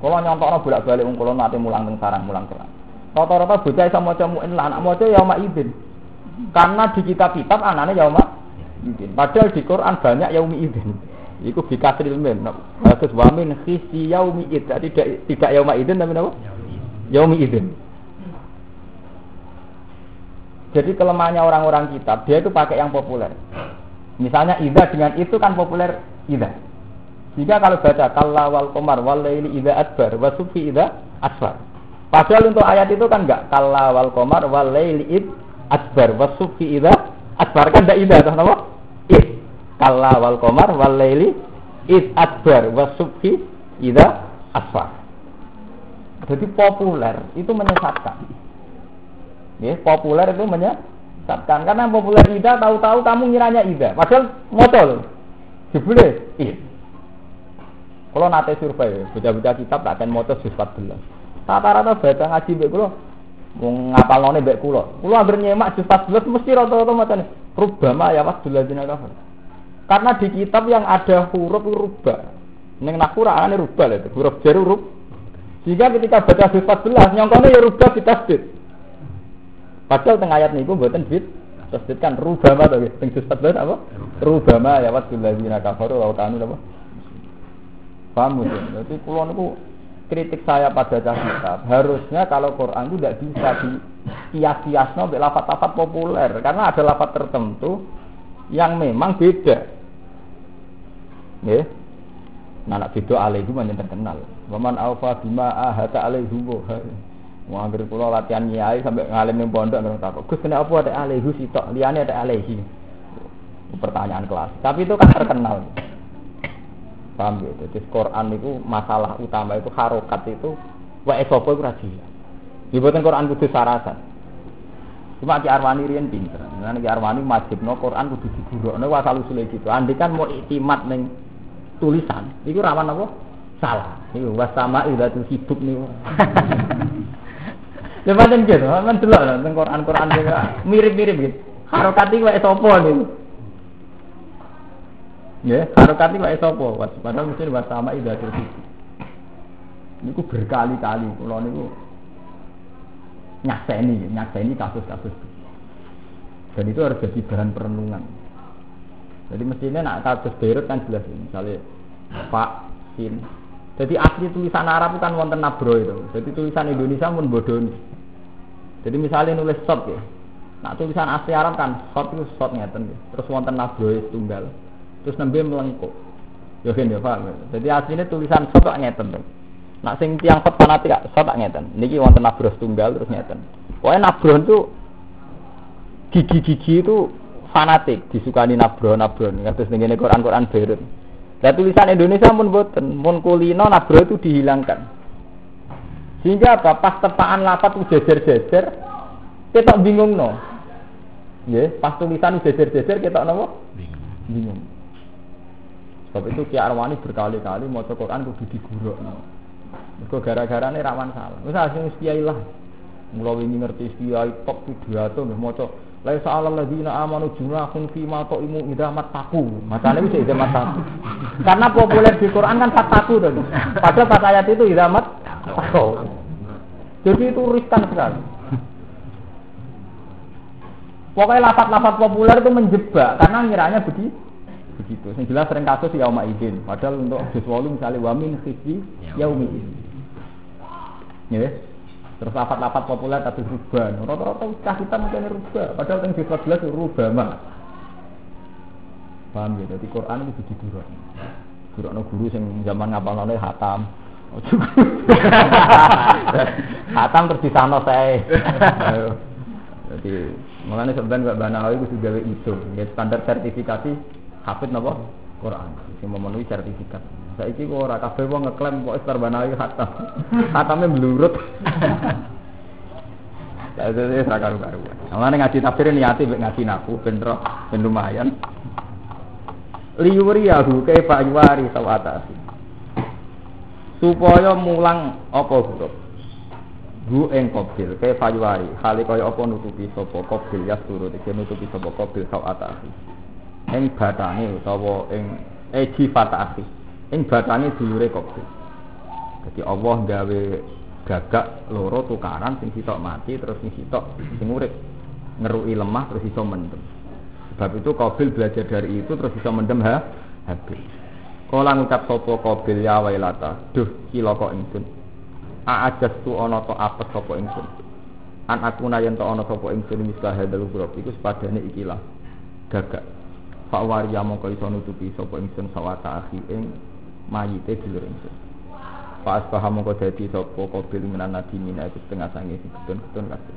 Kalau nyontokno bolak-balik wong nate mulang teng sarang mulang Quran. Rata-rata bocah iso maca muin lah anak maca ya idin. Karena di kitab-kitab anane ya idin. Padahal di Quran banyak yaumi idin. Iku bi kasril min. Terus wa min khisi yaumi id. Tidak tidak yauma idin tapi apa? Yaumi idin. Jadi kelemahannya orang-orang kitab, dia itu pakai yang populer. Misalnya ida dengan itu kan populer ida. Jika kalau baca kalla wal komar wal laili ida adbar wa sufi ida asfar. Padahal untuk ayat itu kan enggak kalla wal komar wal laili id adbar wa sufi ida adbar kan enggak ida atau apa? Id. Kalla wal komar wal laili id adbar wa sufi ida asfar. Jadi populer itu menyesatkan. Ya, populer itu menyesatkan karena populer ida tahu-tahu kamu ngiranya ida, padahal motor. Jebule, iya. Kalau nate survei, baca-baca kitab tak akan motor juz 14. Rata-rata baca ngaji mbek kula mau ngapal none mbek kula. Kula anggere nyemak juz 14 mesti rata-rata macane rubama ya was dina kafir. Karena di kitab yang ada huruf rubah. Ning nakura anane rubah lho, huruf jar huruf. Sehingga ketika baca juz 14 nyongkone ya rubah ditasdid. Padahal tengah ayat niku mboten bid tasdid kan rubama to nggih. Teng juz 14 apa? Rubama ya was dina kafaru wa kanu apa? Paham ya? Jadi kula niku kritik saya pada kitab harusnya kalau Quran itu tidak bisa di kias-kias no lafat-lafat populer karena ada lafat tertentu yang memang beda ya nah nak beda alaihi mana terkenal waman alfa bima ahata alaihi Wah, pulau latihan nyai sampai ngalim ning pondok nggak tahu. Gus kenapa ada alaihi sitok, liane ada alaihi. Pertanyaan kelas. Tapi itu kan terkenal. Paham ya? Jadi Quran itu masalah utama itu harokat itu wa esopo itu rajin. Dibuatkan Quran kudu sarasan. Cuma Ki Arwani riyen pinter. Nah Ki Arwani majibno Quran kudu digurukno wa asal usule gitu. Andai kan mau iktimat ning tulisan, iku rawan apa? Salah. Iku wasama idzatul hidup niku. Ya pancen gitu, delok lho teng Quran-Quran mirip-mirip gitu. Harokat iki wae sapa niku? Ya, harokat iki wae sapa? Padahal mesti wasama idzatul hidup. Niku berkali-kali kula niku nyakseni, nyakseni kasus-kasus. Dan itu harus jadi bahan perenungan. Jadi mestinya nak kasus Beirut kan jelas ini, misalnya Pak, Sin. Jadi asli tulisan Arab kan wonten nabro itu. Jadi tulisan Indonesia pun bodoh. Jadi misalnya nulis shot ya. Nak tulisan asli Arab kan shot itu shot ngeten ya. Terus wonten nabro tunggal. Terus nembe melengkuk. Kan ya paham. ya? Jadi aslinya tulisan shot kok ngeten tuh. Nak sing tiang shot fanatik shot tak ngeten. Niki wonten nabro tunggal terus ngeten. Pokoknya nabro itu gigi-gigi itu fanatik disukani nabro nabro terus ning ngene Quran Quran Beirut. Lah tulisan Indonesia pun boten, pun kulino nabro itu dihilangkan. Sehingga apa? Pas tepaan lapat jejer-jejer, kita bingung no. Ya, pas tulisan jejer-jejer kita nopo? Bingung. Sebab itu Ki Arwani berkali-kali mau Quran kudu digurukno. Mergo gara-gara ini rawan salah. Wis asing kiai lah. Mula wingi ngerti kiai top pidato nggih maca La sa'alal ladzina amanu junahun fi ma ta'imu idza mattaqu. Macane wis idza mattaqu. Karena populer di Quran kan fataku tuh. Padahal pas ayat itu idza mattaqu. Jadi itu riskan sekali. Pokoknya lapat-lapat populer itu menjebak karena ngiranya begitu. Begitu. Yang jelas sering kasus yauma idin. Padahal untuk juz 8 misalnya wamin khisi yaumi idin. Ya. Terus lapat-lapat populer tapi ruban. Rata-rata cah kita mungkin rubah. Padahal yang juz 14 itu rubama. Paham ya? Jadi Quran itu diguruk. Gurukno guru sing zaman ngapalane hatam. Ojo. hatam terus disano saya. Jadi makanya sebenarnya Mbak Banawi itu juga itu, ya standar sertifikasi hafid napa Quran, yang memenuhi sertifikat. Saiki kok ora kabeh wong ngeklaim kok Istar Banawi hatam. Hatamnya melurut. Saya itu saya karu-karu. Makanya ngaji tafsir niati ngaji naku ben roh ben lumayan. Liwuri yahu ke Pak Yuwari sawatasi. Supaya mulang apa huruf gu ing kobil ke fayuari hale kaya apa nutupi sapa kobil ya turu iki nutupi sapa kobil akhi ing batange utawa ing eji fata akhi ing batange dulure kobil jadi Allah gawe gagak loro tukaran sing sitok mati terus sing sitok sing urip. Ngerui lemah terus iso mendem. Sebab itu kobil belajar dari itu terus iso mendem ha? Habis. Kala ngucap sapa kobil ya wailata duh cilaka ingsun? Aajas tu ana to apes sapa ingsun? An aku yen to ana sapa ingsun mislah hadal iku sepadane ikilah gagak Pak Waria mongko iso nutupi sapa ingsun sawata akhi ing mayite dulur ingsun. Pak Asbah mongko dadi sapa kabil minan nabi mina iku setengah sange ketun-ketun kabeh.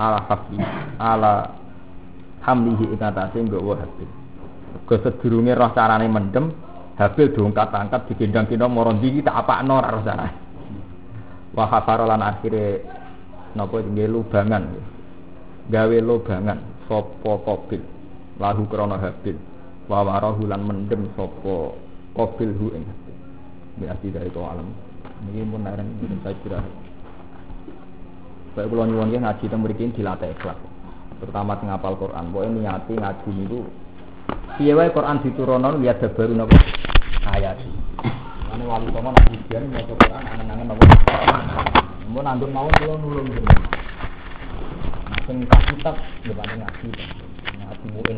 Ala hafi ala hamlihi ing atase nggawa habil. Go sedurunge roh carane mendem Habil diungkat-angkat digendang-gendang moro ndi tak apakno ora roh carane. Wa khafara lan akhire napa nggih lubangan. Gawe lubangan sapa kobil lahu krana habil wa lan mendem sapa kobil hu ing berarti dari to alam. Niki pun nareng saya kira. Saya kula nyuwun nggih ngaji teng mriki dilatih ikhlas. Terutama teng apal Quran. Pokoke niati ngaji niku piye wae Quran diturunno lihat baru napa? Ayat. Ane wali songo nak ujian mau Quran angen-angen apa? Mau nandur mau kula nulung. Jenengan. Sing kitab ya paling ngaji. Ngaji muin